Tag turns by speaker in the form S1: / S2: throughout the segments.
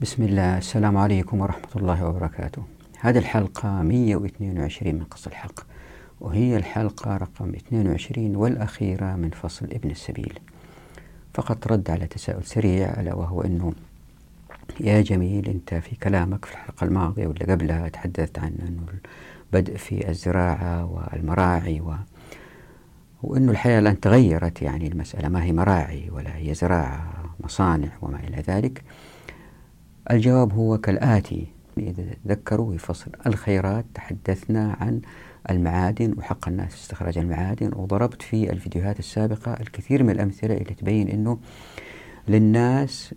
S1: بسم الله السلام عليكم ورحمة الله وبركاته. هذه الحلقة 122 من قص الحق وهي الحلقة رقم 22 والأخيرة من فصل ابن السبيل. فقط رد على تساؤل سريع ألا وهو أنه يا جميل أنت في كلامك في الحلقة الماضية واللي قبلها تحدثت عن أنه البدء في الزراعة والمراعي و وأنه الحياة الآن تغيرت يعني المسألة ما هي مراعي ولا هي زراعة مصانع وما إلى ذلك. الجواب هو كالآتي. إذا تذكروا في فصل الخيرات تحدثنا عن المعادن وحق الناس استخراج المعادن وضربت في الفيديوهات السابقة الكثير من الأمثلة اللي تبين أنه للناس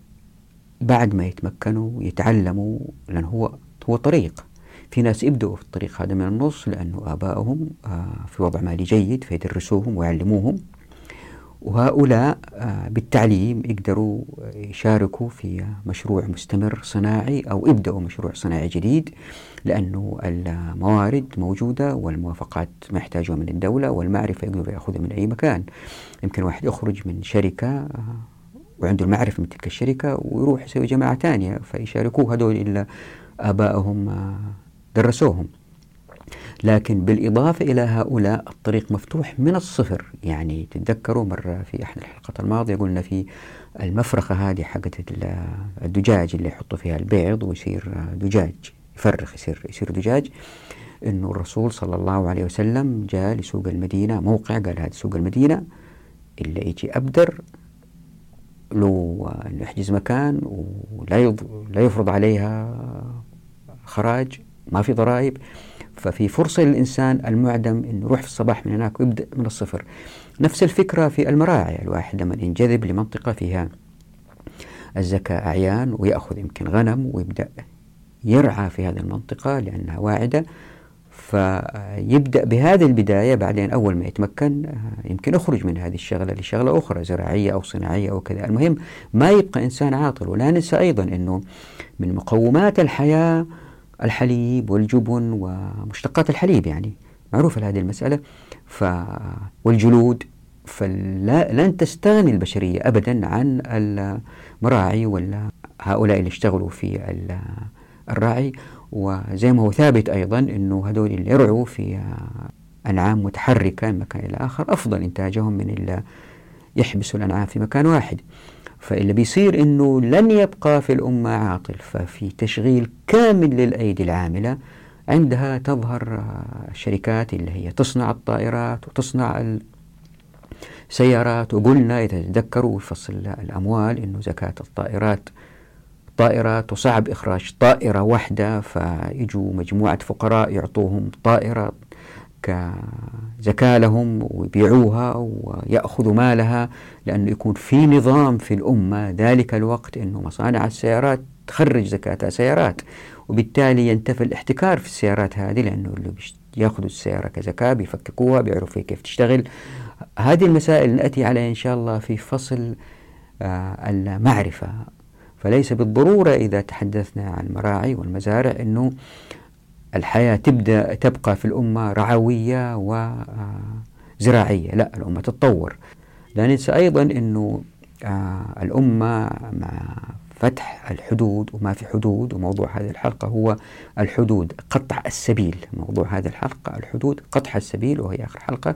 S1: بعد ما يتمكنوا يتعلموا لأن هو هو طريق. في ناس يبدأوا في الطريق هذا من النص لأنه آبائهم آه، في وضع مالي جيد فيدرسوهم ويعلموهم. وهؤلاء آه، بالتعليم يقدروا يشاركوا في مشروع مستمر صناعي أو يبدأوا مشروع صناعي جديد لأنه الموارد موجودة والموافقات ما يحتاجوها من الدولة والمعرفة يقدروا يأخذها من أي مكان. يمكن واحد يخرج من شركة آه، وعنده المعرفة من تلك الشركة ويروح يسوي جماعة ثانية فيشاركوه هذول إلا آبائهم آه، درسوهم. لكن بالإضافة إلى هؤلاء الطريق مفتوح من الصفر. يعني تتذكروا مرة في أحد الحلقات الماضية قلنا في المفرخة هذه حقت الدجاج اللي يحطوا فيها البيض ويصير دجاج يفرخ يصير يصير دجاج. إنه الرسول صلى الله عليه وسلم جاء لسوق المدينة موقع قال هذا سوق المدينة اللي يجي أبدر له يحجز مكان ولا لا يفرض عليها خراج ما في ضرائب. ففي فرصة للإنسان المعدم أنه يروح في الصباح من هناك ويبدأ من الصفر. نفس الفكرة في المراعي. الواحد لما ينجذب لمنطقة فيها الزكاة أعيان ويأخذ يمكن غنم ويبدأ يرعى في هذه المنطقة لأنها واعدة فيبدأ بهذه البداية بعدين أول ما يتمكن يمكن يخرج من هذه الشغلة لشغلة أخرى زراعية أو صناعية أو كذا. المهم ما يبقى إنسان عاطل ولا ننسى أيضا أنه من مقومات الحياة الحليب والجبن ومشتقات الحليب يعني معروفة هذه المسألة. ف والجلود. فلن تستغني البشرية أبدا عن المراعي ولا هؤلاء اللي اشتغلوا في الراعي. وزي ما هو ثابت أيضا أنه هذول اللي يرعوا في أنعام متحركة من مكان إلى آخر أفضل إنتاجهم من اللي يحبسوا الأنعام في مكان واحد. فاللي بيصير إنه لن يبقى في الأمة عاطل ففي تشغيل كامل للأيدي العاملة. عندها تظهر الشركات اللي هي تصنع الطائرات وتصنع السيارات. وقلنا إذا تذكروا فصل الأموال إنه زكاة الطائرات طائرات وصعب إخراج طائرة واحدة فيجوا مجموعة فقراء يعطوهم طائرة كزكاة لهم ويبيعوها ويأخذوا مالها لأنه يكون في نظام في الأمة ذلك الوقت أنه مصانع السيارات تخرج زكاة سيارات وبالتالي ينتفي الاحتكار في السيارات هذه لأنه اللي يأخذوا السيارة كزكاة بيفككوها بيعرفوا كيف تشتغل. هذه المسائل نأتي عليها إن شاء الله في فصل آه المعرفة. فليس بالضرورة إذا تحدثنا عن المراعي والمزارع أنه الحياة تبدأ تبقى في الأمة رعوية وزراعية. لا الأمة تتطور. لا ننسى أيضا أنه آه، الأمة مع فتح الحدود وما في حدود وموضوع هذه الحلقة هو الحدود. قطع السبيل موضوع هذه الحلقة الحدود قطع السبيل وهي آخر حلقة.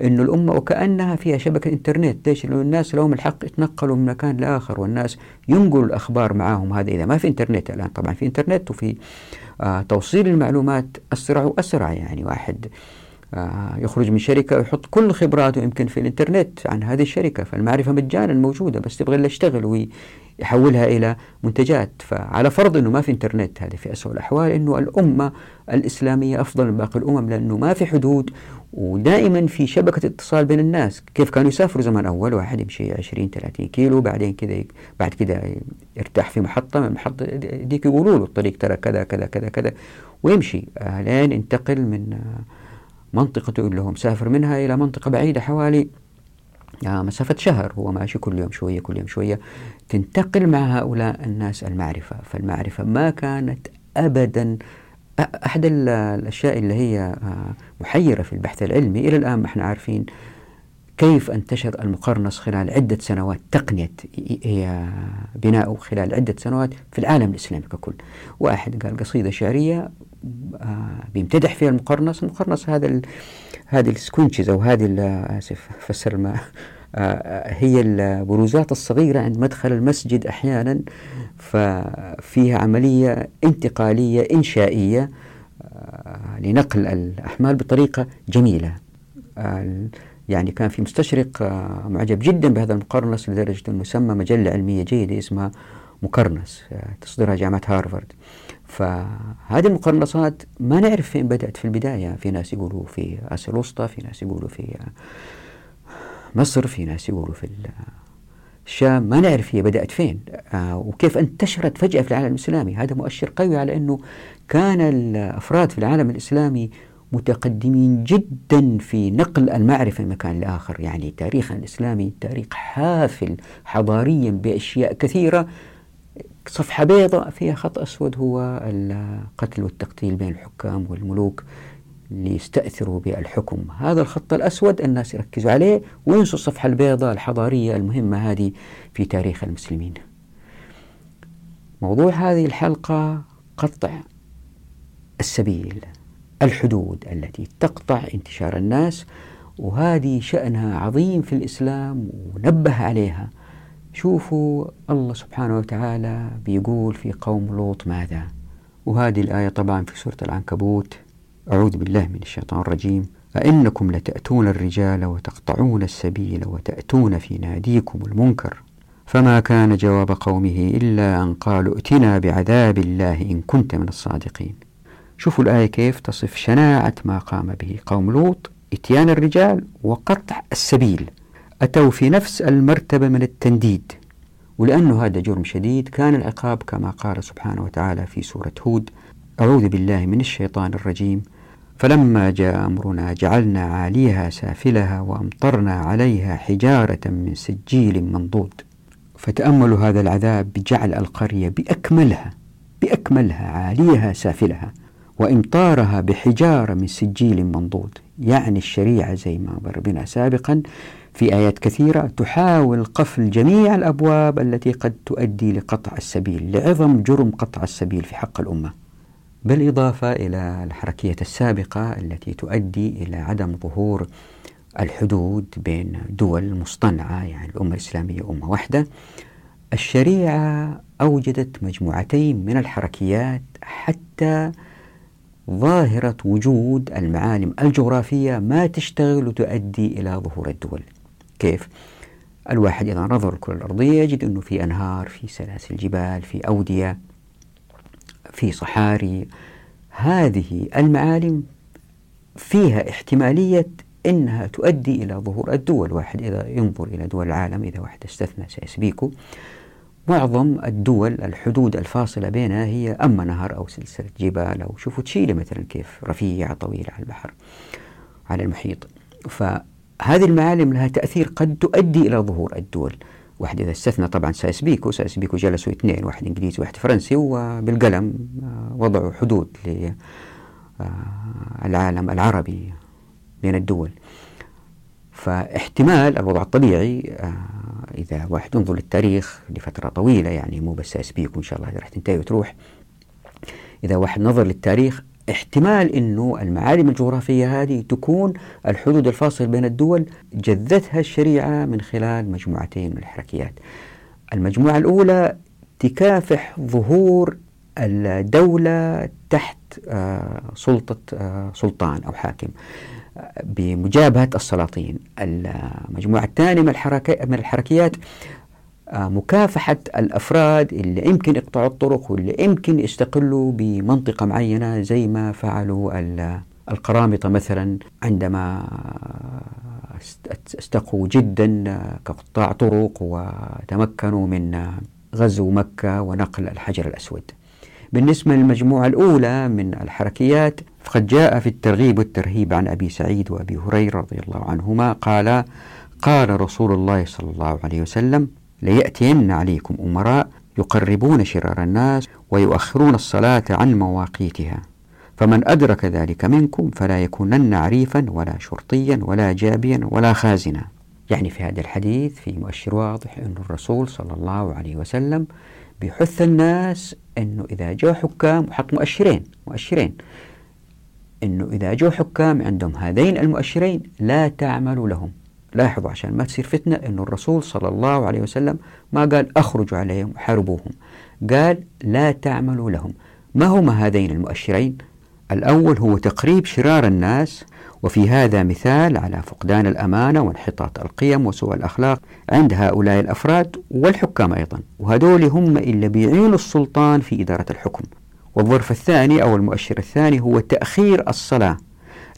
S1: أنه الأمة وكأنها فيها شبكة إنترنت. ليش؟ لأن الناس لهم الحق يتنقلوا من مكان لآخر والناس ينقلوا الأخبار معاهم. هذا إذا ما في إنترنت الآن. طبعا في إنترنت وفي آه توصيل المعلومات أسرع وأسرع. يعني واحد آه يخرج من شركة ويحط كل خبراته يمكن في الإنترنت عن هذه الشركة فالمعرفة مجانا موجودة بس تبغى يشتغل ويحولها إلى منتجات. فعلى فرض أنه ما في إنترنت هذه في أسوأ الأحوال أنه الأمة الإسلامية أفضل من باقي الأمم لأنه ما في حدود ودائما في شبكة اتصال بين الناس. كيف كانوا يسافروا زمان أول؟ واحد يمشي 20 30 كيلو بعدين كذا بعد كذا يرتاح في محطة من المحطة ديك يقولوا له الطريق ترى كذا كذا كذا كذا ويمشي. لين ينتقل من منطقته اللي هو مسافر منها إلى منطقة بعيدة حوالي مسافة شهر هو ماشي كل يوم شوية كل يوم شوية. تنتقل مع هؤلاء الناس المعرفة. فالمعرفة ما كانت أبدا أحد الأشياء اللي هي محيرة في البحث العلمي. إلى الآن ما إحنا عارفين كيف انتشر المقرنص خلال عدة سنوات تقنية بناؤه خلال عدة سنوات في العالم الإسلامي ككل. واحد قال قصيدة شعرية آه، بيمتدح فيها المقرنص. المقرنص هذا هذه السكونشز أو هذه آسف فسر الماء آه، هي البروزات الصغيرة عند مدخل المسجد أحيانا ففيها عملية انتقالية إنشائية آه، لنقل الأحمال بطريقة جميلة. يعني كان في مستشرق آه، معجب جدا بهذا المقرنص لدرجة أنه سمى مجلة علمية جيدة اسمها مقرنص آه، تصدرها جامعة هارفارد. فهذه المقرنصات ما نعرف فين بدأت في البداية. في ناس يقولوا في آسيا الوسطى في ناس يقولوا في آه، مصر في ناس يقولوا في الشام. ما نعرف هي بدأت فين وكيف انتشرت فجأة في العالم الإسلامي. هذا مؤشر قوي على أنه كان الأفراد في العالم الإسلامي متقدمين جدا في نقل المعرفة من مكان لآخر. يعني تاريخنا الإسلامي تاريخ حافل حضاريا بأشياء كثيرة. صفحة بيضاء فيها خط أسود هو القتل والتقتيل بين الحكام والملوك ليستأثروا بالحكم. هذا الخط الأسود الناس يركزوا عليه وينسوا الصفحة البيضاء الحضارية المهمة هذه في تاريخ المسلمين. موضوع هذه الحلقة قطع السبيل الحدود التي تقطع انتشار الناس وهذه شأنها عظيم في الإسلام ونبه عليها شوفوا الله سبحانه وتعالى بيقول في قوم لوط ماذا؟ وهذه الآية طبعا في سورة العنكبوت. أعوذ بالله من الشيطان الرجيم. أئنكم لتأتون الرجال وتقطعون السبيل وتأتون في ناديكم المنكر. فما كان جواب قومه إلا أن قالوا ائتنا بعذاب الله إن كنت من الصادقين. شوفوا الآية كيف تصف شناعة ما قام به قوم لوط. إتيان الرجال وقطع السبيل. أتوا في نفس المرتبة من التنديد ولأنه هذا جرم شديد كان العقاب كما قال سبحانه وتعالى في سورة هود أعوذ بالله من الشيطان الرجيم. فلما جاء أمرنا جعلنا عاليها سافلها وأمطرنا عليها حجارة من سجيل منضود. فتأملوا هذا العذاب بجعل القرية بأكملها بأكملها عاليها سافلها وإمطارها بحجارة من سجيل منضود. يعني الشريعة زي ما مر بنا سابقا في آيات كثيرة تحاول قفل جميع الأبواب التي قد تؤدي لقطع السبيل لعظم جرم قطع السبيل في حق الأمة. بالإضافة إلى الحركية السابقة التي تؤدي إلى عدم ظهور الحدود بين دول مصطنعة يعني الأمة الإسلامية أمة واحدة الشريعة أوجدت مجموعتين من الحركيات حتى ظاهرة وجود المعالم الجغرافية ما تشتغل وتؤدي إلى ظهور الدول. كيف؟ الواحد إذا نظر الكرة الأرضية يجد أنه في أنهار في سلاسل جبال في أودية في صحاري. هذه المعالم فيها احتمالية أنها تؤدي إلى ظهور الدول. واحد إذا ينظر إلى دول العالم إذا واحد استثنى سايس بيكو معظم الدول الحدود الفاصلة بينها هي أما نهر أو سلسلة جبال أو شوفوا تشيلي مثلا كيف رفيعة طويلة على البحر على المحيط. فهذه المعالم لها تأثير قد تؤدي إلى ظهور الدول. واحد إذا استثنى طبعا سايس بيكو سايس بيكو جلسوا اثنين واحد إنجليزي وواحد فرنسي وبالقلم آه، وضعوا حدود للعالم العربي بين الدول. فاحتمال الوضع الطبيعي آه، إذا واحد ينظر للتاريخ لفترة طويلة يعني مو بس أسبيك وإن شاء الله راح تنتهي وتروح. إذا واحد نظر للتاريخ احتمال أنه المعالم الجغرافية هذه تكون الحدود الفاصلة بين الدول جذتها الشريعة من خلال مجموعتين من الحركيات. المجموعة الأولى تكافح ظهور الدولة تحت آه، سلطة آه، سلطان أو حاكم بمجابهة السلاطين. المجموعة الثانية من, الحركيات آه، مكافحة الأفراد اللي يمكن يقطعوا الطرق واللي يمكن يستقلوا بمنطقة معينة زي ما فعلوا القرامطة مثلا عندما استقوا جدا كقطاع طرق وتمكنوا من غزو مكة ونقل الحجر الأسود. بالنسبة للمجموعة الأولى من الحركيات فقد جاء في الترغيب والترهيب عن أبي سعيد وأبي هريرة رضي الله عنهما قال قال رسول الله صلى الله عليه وسلم ليأتين عليكم أمراء يقربون شرار الناس ويؤخرون الصلاة عن مواقيتها. فمن أدرك ذلك منكم فلا يكونن عريفا ولا شرطيا ولا جابيا ولا خازنا. يعني في هذا الحديث في مؤشر واضح أن الرسول صلى الله عليه وسلم بيحث الناس أنه إذا جو حكام وحط مؤشرين مؤشرين. أنه إذا جو حكام عندهم هذين المؤشرين لا تعملوا لهم. لاحظوا عشان ما تصير فتنة أنه الرسول صلى الله عليه وسلم ما قال أخرجوا عليهم وحاربوهم قال لا تعملوا لهم. ما هما هذين المؤشرين؟ الأول هو تقريب شرار الناس وفي هذا مثال على فقدان الأمانة وانحطاط القيم وسوء الأخلاق عند هؤلاء الأفراد والحكام أيضا. وهذول هم اللي بيعينوا السلطان في إدارة الحكم. والظرف الثاني أو المؤشر الثاني هو تأخير الصلاة.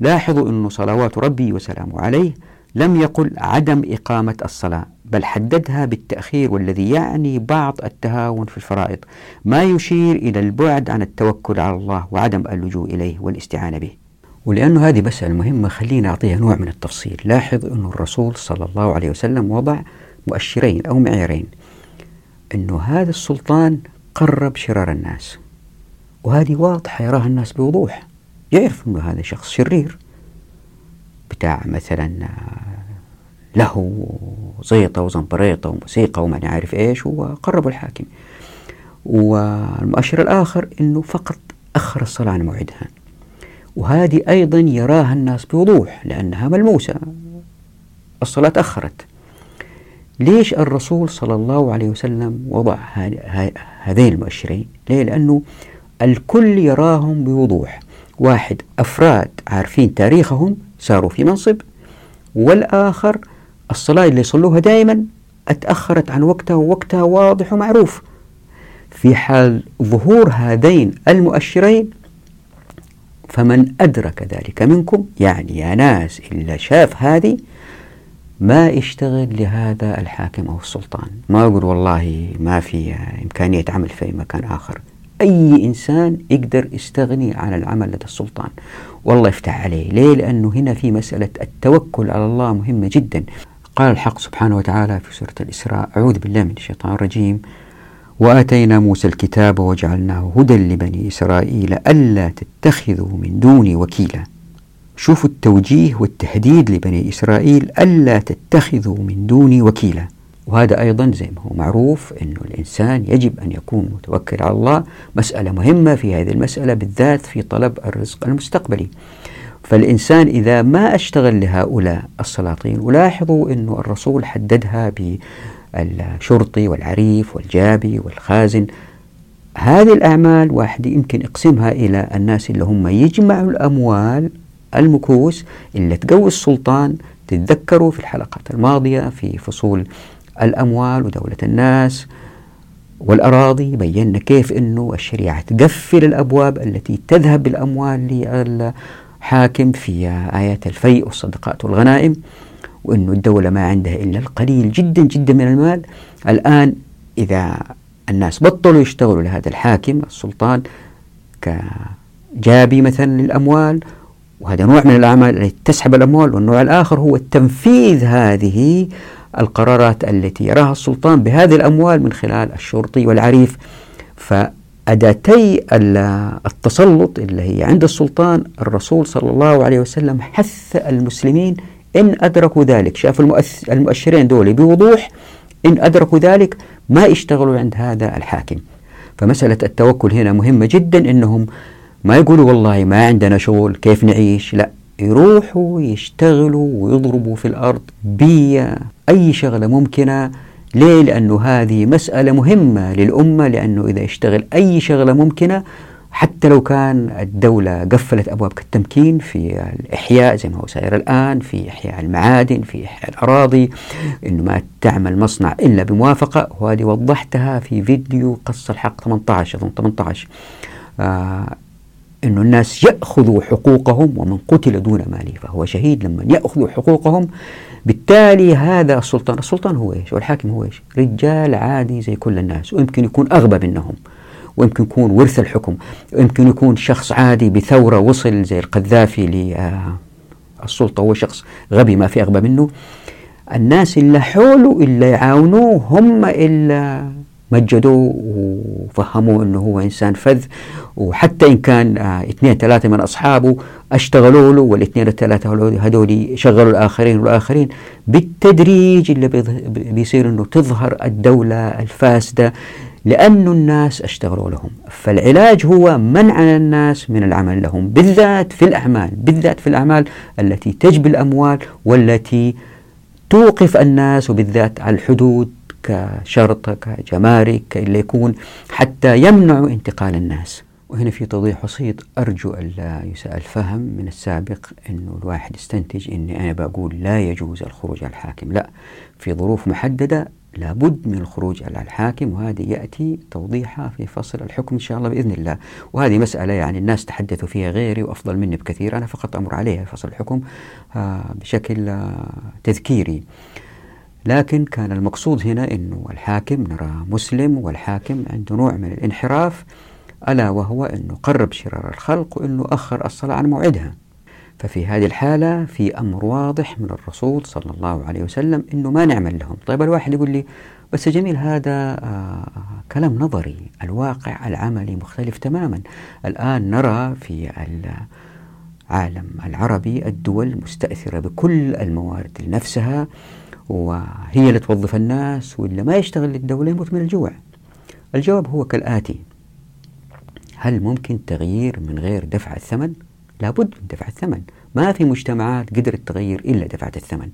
S1: لاحظوا أن صلوات ربي وسلامه عليه لم يقل عدم إقامة الصلاة بل حددها بالتأخير والذي يعني بعض التهاون في الفرائض. ما يشير إلى البعد عن التوكل على الله وعدم اللجوء إليه والاستعانة به. ولأنه هذه مسألة مهمة خلينا أعطيها نوع من التفصيل. لاحظ أن الرسول صلى الله عليه وسلم وضع مؤشرين أو معيارين. أنه هذا السلطان قرب شرار الناس. وهذه واضحة يراها الناس بوضوح. يعرف أنه هذا شخص شرير. بتاع مثلا له زيطة وزنبريطة وموسيقى وما عارف إيش وقربوا الحاكم. والمؤشر الآخر أنه فقط أخر الصلاة عن موعدها. وهذه أيضا يراها الناس بوضوح لأنها ملموسة. الصلاة تأخرت. ليش الرسول صلى الله عليه وسلم وضع هذين المؤشرين؟ ليه؟ لأنه الكل يراهم بوضوح. واحد أفراد عارفين تاريخهم صاروا في منصب والآخر الصلاة اللي يصلوها دائما أتأخرت عن وقتها ووقتها واضح ومعروف. في حال ظهور هذين المؤشرين فمن أدرك ذلك منكم يعني يا ناس إلا شاف هذه ما يشتغل لهذا الحاكم أو السلطان. ما يقول والله ما في إمكانية عمل في مكان آخر. أي إنسان يقدر يستغني عن العمل لدى السلطان. والله يفتح عليه. ليه؟ لأنه هنا في مسألة التوكل على الله مهمة جدا. قال الحق سبحانه وتعالى في سورة الإسراء أعوذ بالله من الشيطان الرجيم. وآتينا موسى الكتاب وجعلناه هدى لبني إسرائيل ألا تتخذوا من دوني وكيلا. شوفوا التوجيه والتهديد لبني إسرائيل ألا تتخذوا من دوني وكيلا. وهذا أيضا زي ما هو معروف أنه الإنسان يجب أن يكون متوكل على الله. مسألة مهمة في هذه المسألة بالذات في طلب الرزق المستقبلي. فالإنسان إذا ما أشتغل لهؤلاء السلاطين ولاحظوا أنه الرسول حددها بالشرطي والعريف والجابي والخازن. هذه الأعمال واحد يمكن يقسمها إلى الناس اللي هم يجمعوا الأموال المكوس اللي تقوي السلطان. تتذكروا في الحلقات الماضية في فصول الأموال ودولة الناس والأراضي بينا كيف أنه الشريعة تقفل الأبواب التي تذهب بالأموال للحاكم في آيات الفيء والصدقات والغنائم وأنه الدولة ما عندها إلا القليل جدا جدا من المال. الآن إذا الناس بطلوا يشتغلوا لهذا الحاكم السلطان كجابي مثلا للأموال وهذا نوع من الأعمال التي تسحب الأموال والنوع الآخر هو التنفيذ هذه القرارات التي يراها السلطان بهذه الأموال من خلال الشرطي والعريف. فأداتي التسلط اللي هي عند السلطان الرسول صلى الله عليه وسلم حث المسلمين إن أدركوا ذلك. شافوا المؤشرين دول بوضوح إن أدركوا ذلك ما يشتغلوا عند هذا الحاكم. فمسألة التوكل هنا مهمة جدا إنهم ما يقولوا والله ما عندنا شغل كيف نعيش؟ لا. يروحوا يشتغلوا ويضربوا في الأرض بأي شغلة ممكنة. ليه؟ لأنه هذه مسألة مهمة للأمة لأنه إذا اشتغل أي شغلة ممكنة حتى لو كان الدولة قفلت أبواب التمكين في الإحياء زي ما هو سائر الآن في إحياء المعادن في إحياء الأراضي إنه ما تعمل مصنع إلا بموافقة. وهذه وضحتها في فيديو قص الحق 18 أظن 18 آه أن الناس يأخذوا حقوقهم ومن قتل دون ماله فهو شهيد لما يأخذوا حقوقهم. بالتالي هذا السلطان السلطان هو إيش؟ والحاكم هو إيش؟ رجال عادي زي كل الناس. ويمكن يكون أغبى منهم. ويمكن يكون ورث الحكم. ويمكن يكون شخص عادي بثورة وصل زي القذافي للسلطة هو شخص غبي ما في أغبى منه. الناس اللي حوله اللي يعاونوه هم اللي مجدوه وفهموه أنه هو إنسان فذ وحتى إن كان آه، اثنين ثلاثة من أصحابه أشتغلوا له والاثنين الثلاثة هذول شغلوا الآخرين والآخرين بالتدريج اللي بيصير أنه تظهر الدولة الفاسدة لأن الناس أشتغلوا لهم. فالعلاج هو منع الناس من العمل لهم بالذات في الأعمال بالذات في الأعمال التي تجبي الأموال والتي توقف الناس وبالذات على الحدود كشرطة كجمارك اللي يكون حتى يمنعوا انتقال الناس. وهنا في توضيح بسيط أرجو ألا يساء الفهم من السابق أنه الواحد يستنتج أني أنا بقول لا يجوز الخروج على الحاكم. لا في ظروف محددة لابد من الخروج على الحاكم وهذه يأتي توضيحها في فصل الحكم إن شاء الله بإذن الله. وهذه مسألة يعني الناس تحدثوا فيها غيري وأفضل مني بكثير أنا فقط أمر عليها في فصل الحكم آه، بشكل آه، تذكيري. لكن كان المقصود هنا أنه الحاكم نرى مسلم والحاكم عنده نوع من الانحراف ألا وهو أنه قرب شرار الخلق وأنه أخر الصلاة عن موعدها. ففي هذه الحالة في أمر واضح من الرسول صلى الله عليه وسلم أنه ما نعمل لهم. طيب الواحد يقول لي بس جميل هذا آه كلام نظري الواقع العملي مختلف تماما. الآن نرى في العالم العربي الدول مستأثرة بكل الموارد لنفسها. وهي اللي توظف الناس واللي ما يشتغل للدولة يموت من الجوع. الجواب هو كالآتي. هل ممكن تغيير من غير دفع الثمن؟ لابد من دفع الثمن. ما في مجتمعات قدرت تغير إلا دفعت الثمن.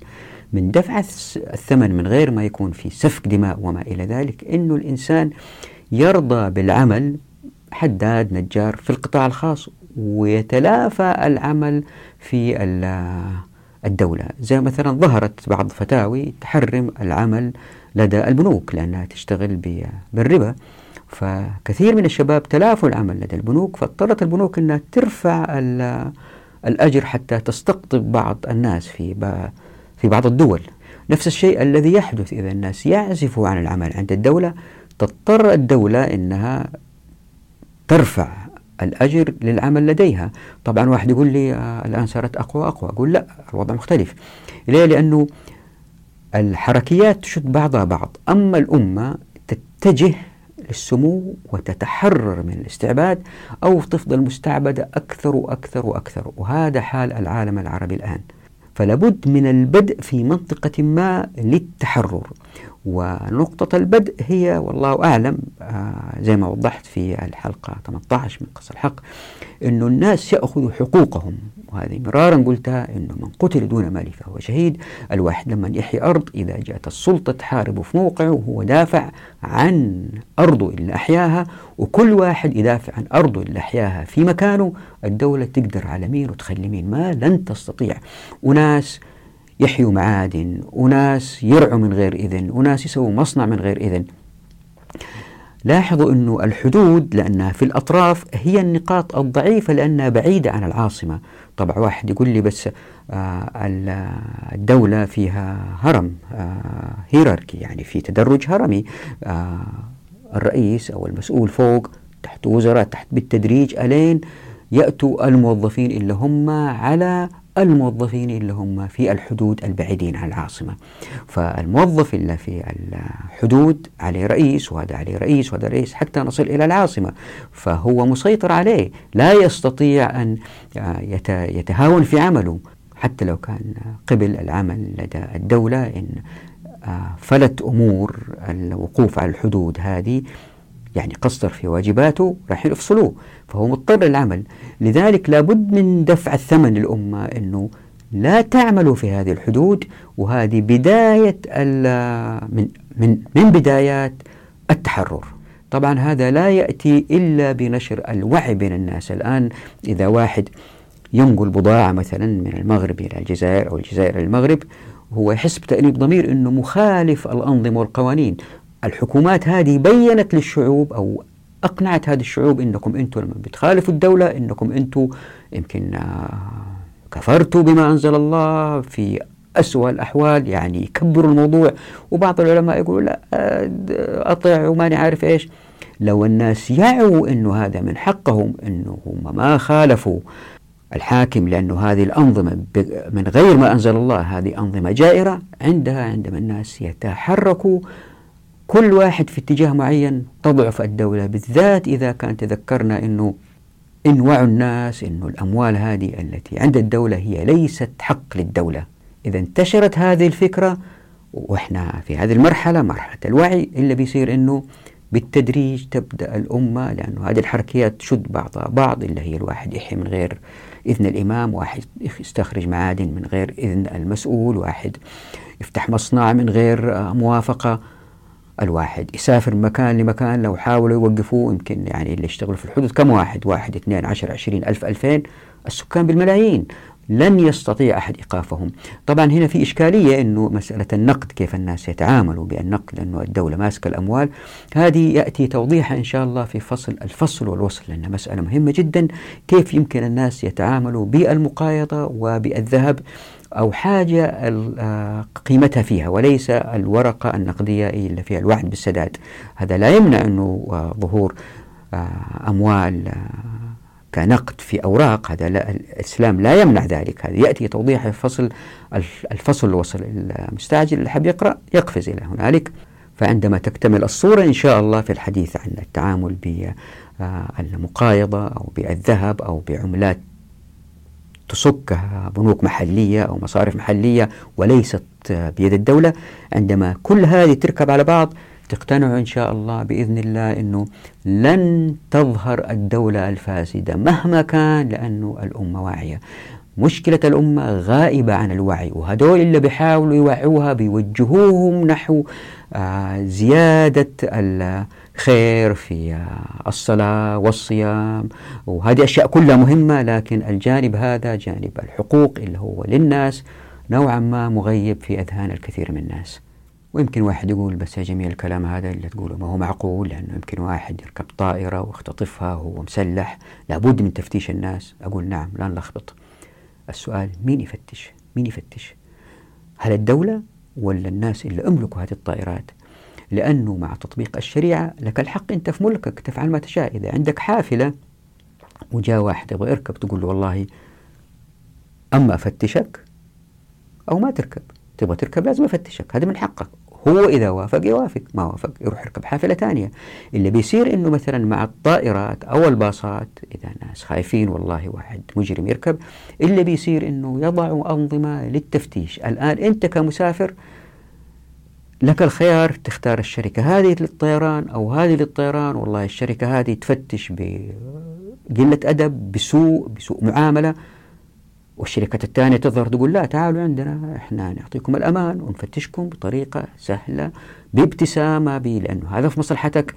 S1: من دفع الثمن من غير ما يكون في سفك دماء وما إلى ذلك أنه الإنسان يرضى بالعمل حداد نجار في القطاع الخاص ويتلافى العمل في الدولة. زي مثلا ظهرت بعض فتاوي تحرم العمل لدى البنوك لأنها تشتغل بالربا. فكثير من الشباب تلافوا العمل لدى البنوك فاضطرت البنوك أنها ترفع الأجر حتى تستقطب بعض الناس في في بعض الدول. نفس الشيء الذي يحدث إذا الناس يعزفوا عن العمل عند الدولة. تضطر الدولة أنها ترفع الأجر للعمل لديها. طبعا واحد يقول لي آه الآن صارت أقوى أقوى. أقول لا الوضع مختلف. ليه؟ لأنه الحركيات تشد بعضها بعض. أما الأمة تتجه للسمو وتتحرر من الاستعباد أو تفضل مستعبدة أكثر وأكثر وأكثر. وهذا حال العالم العربي الآن. فلابد من البدء في منطقة ما للتحرر. ونقطة البدء هي والله أعلم آه زي ما وضحت في الحلقة 18 من قصة الحق أنه الناس يأخذوا حقوقهم. وهذه مرارا قلتها أنه من قتل دون مال فهو شهيد الواحد لما يحيي أرض إذا جاءت السلطة تحاربه في موقعه وهو دافع عن أرضه اللي أحياها وكل واحد يدافع عن أرضه اللي أحياها في مكانه الدولة تقدر على مين وتخلي مين ما لن تستطيع. وناس يحيوا معادن وناس يرعوا من غير إذن وناس يسووا مصنع من غير إذن. لاحظوا أنه الحدود لأنها في الأطراف هي النقاط الضعيفة لأنها بعيدة عن العاصمة. طبعا واحد يقول لي بس آه الدولة فيها هرم آه هيراركي يعني في تدرج هرمي. آه الرئيس أو المسؤول فوق تحت وزراء تحت بالتدريج ألين يأتوا الموظفين اللي هم على الموظفين اللي هم في الحدود البعيدين عن العاصمة. فالموظف اللي في الحدود عليه رئيس وهذا عليه رئيس وهذا رئيس حتى نصل إلى العاصمة فهو مسيطر عليه لا يستطيع أن يتهاون في عمله. حتى لو كان قبل العمل لدى الدولة إن فلت أمور الوقوف على الحدود هذه يعني قصر في واجباته راح يفصلوه فهو مضطر للعمل. لذلك لابد من دفع الثمن للأمة أنه لا تعملوا في هذه الحدود وهذه بداية من, من, من بدايات التحرر. طبعا هذا لا يأتي إلا بنشر الوعي بين الناس. الآن إذا واحد ينقل بضاعة مثلا من المغرب إلى الجزائر أو الجزائر إلى المغرب هو يحس بتأنيب ضمير أنه مخالف الأنظمة والقوانين. الحكومات هذه بينت للشعوب أو أقنعت هذه الشعوب أنكم أنتم لما بتخالفوا الدولة أنكم أنتم يمكن آه، كفرتوا بما أنزل الله في أسوأ الأحوال يعني يكبروا الموضوع. وبعض العلماء يقولوا لا آه، أطيع وماني عارف إيش. لو الناس يعوا أنه هذا من حقهم أنه هم ما خالفوا الحاكم لأنه هذه الأنظمة من غير ما أنزل الله هذه أنظمة جائرة عندها عندما الناس يتحركوا كل واحد في اتجاه معين تضعف الدولة بالذات إذا كان تذكرنا أنه إن وعوا الناس أنه الأموال هذه التي عند الدولة هي ليست حق للدولة. إذا انتشرت هذه الفكرة وإحنا في هذه المرحلة مرحلة الوعي اللي بيصير أنه بالتدريج تبدأ الأمة لأنه هذه الحركيات تشد بعضها بعض اللي هي الواحد يحيي من غير إذن الإمام واحد يستخرج معادن من غير إذن المسؤول واحد يفتح مصنع من غير موافقة. الواحد. يسافر مكان لمكان لو حاولوا يوقفوه يمكن يعني اللي يشتغلوا في الحدود كم واحد؟ واحد اثنين عشر عشرين ألف ألفين. السكان بالملايين. لن يستطيع أحد إيقافهم. طبعا هنا في إشكالية أنه مسألة النقد كيف الناس يتعاملوا بالنقد لأنه الدولة ماسكة الأموال. هذه يأتي توضيحها إن شاء الله في فصل الفصل والوصل لأنها مسألة مهمة جدا. كيف يمكن الناس يتعاملوا بالمقايضة وبالذهب أو حاجة آه، قيمتها فيها وليس الورقة النقدية اللي فيها الوعد بالسداد. هذا لا يمنع أنه آه، ظهور آه، أموال كنقد في أوراق هذا لا الإسلام لا يمنع ذلك. هذا يأتي توضيح في فصل الفصل الوصل المستعجل اللي حاب يقرأ يقفز إلى هنالك. فعندما تكتمل الصورة إن شاء الله في الحديث عن التعامل بالمقايضة أو بالذهب أو بعملات تصكها بنوك محلية أو مصارف محلية وليست بيد الدولة عندما كل هذه تركب على بعض تقتنعوا إن شاء الله بإذن الله أنه لن تظهر الدولة الفاسدة مهما كان لأنه الأمة واعية. مشكلة الأمة غائبة عن الوعي وهدول اللي بيحاولوا يوعوها بيوجهوهم نحو آه، زيادة الخير في آه، الصلاة والصيام. وهذه أشياء كلها مهمة لكن الجانب هذا جانب الحقوق اللي هو للناس نوعا ما مغيب في أذهان الكثير من الناس. ويمكن واحد يقول بس يا جميل الكلام هذا اللي تقوله ما هو معقول؟ لأنه يمكن واحد يركب طائرة ويختطفها وهو مسلح لابد من تفتيش الناس. أقول نعم لا نلخبط. السؤال مين يفتش؟ مين يفتش؟ هل الدولة ولا الناس اللي أملكوا هذه الطائرات؟ لأنه مع تطبيق الشريعة لك الحق أنت في ملكك تفعل ما تشاء. إذا عندك حافلة وجاء واحد يبغى يركب تقول له والله أما أفتشك أو ما تركب. تبغى تركب لازم أفتشك. هذا من حقك. هو إذا وافق يوافق ما وافق يروح يركب حافلة ثانية. اللي بيصير إنه مثلا مع الطائرات أو الباصات إذا ناس خايفين والله واحد مجرم يركب اللي بيصير إنه يضعوا أنظمة للتفتيش. الآن أنت كمسافر لك الخيار تختار الشركة هذه للطيران أو هذه للطيران. والله الشركة هذه تفتش بقلة أدب بسوء بسوء معاملة. والشركات الثانية تظهر تقول لا تعالوا عندنا إحنا نعطيكم الأمان ونفتشكم بطريقة سهلة بابتسامة بي لأنه هذا في مصلحتك.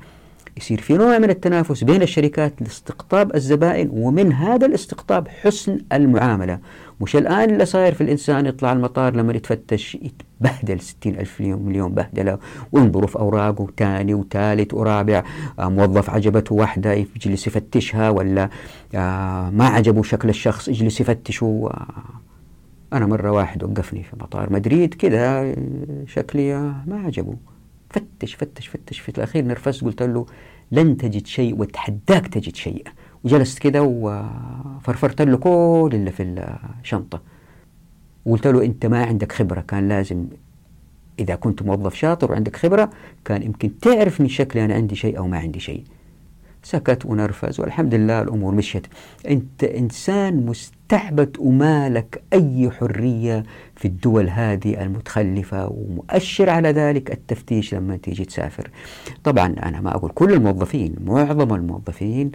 S1: يصير في نوع من التنافس بين الشركات لاستقطاب الزبائن ومن هذا الاستقطاب حسن المعاملة. مش الآن اللي صاير في الإنسان يطلع المطار لما يتفتش يتبهدل ستين ألف مليون, بهدلة وينظروا في أوراقه ثاني وثالث ورابع آه، موظف عجبته واحدة يجلس يفتشها ولا آه، ما عجبه شكل الشخص يجلس يفتشه آه، أنا مرة واحد وقفني في مطار مدريد كذا شكلي ما عجبه. فتش فتش فتش في الأخير نرفزت قلت له لن تجد شيء وتحداك تجد شيء. وجلست كده وفرفرت له كل اللي في الشنطة. وقلت له أنت ما عندك خبرة كان لازم إذا كنت موظف شاطر وعندك خبرة كان يمكن تعرف من شكلي أنا عندي شيء أو ما عندي شيء. سكت ونرفز والحمد لله الأمور مشيت. أنت إنسان مستعبد وما لك أي حرية في الدول هذه المتخلفة ومؤشر على ذلك التفتيش لما تيجي تسافر. طبعا أنا ما أقول كل الموظفين معظم الموظفين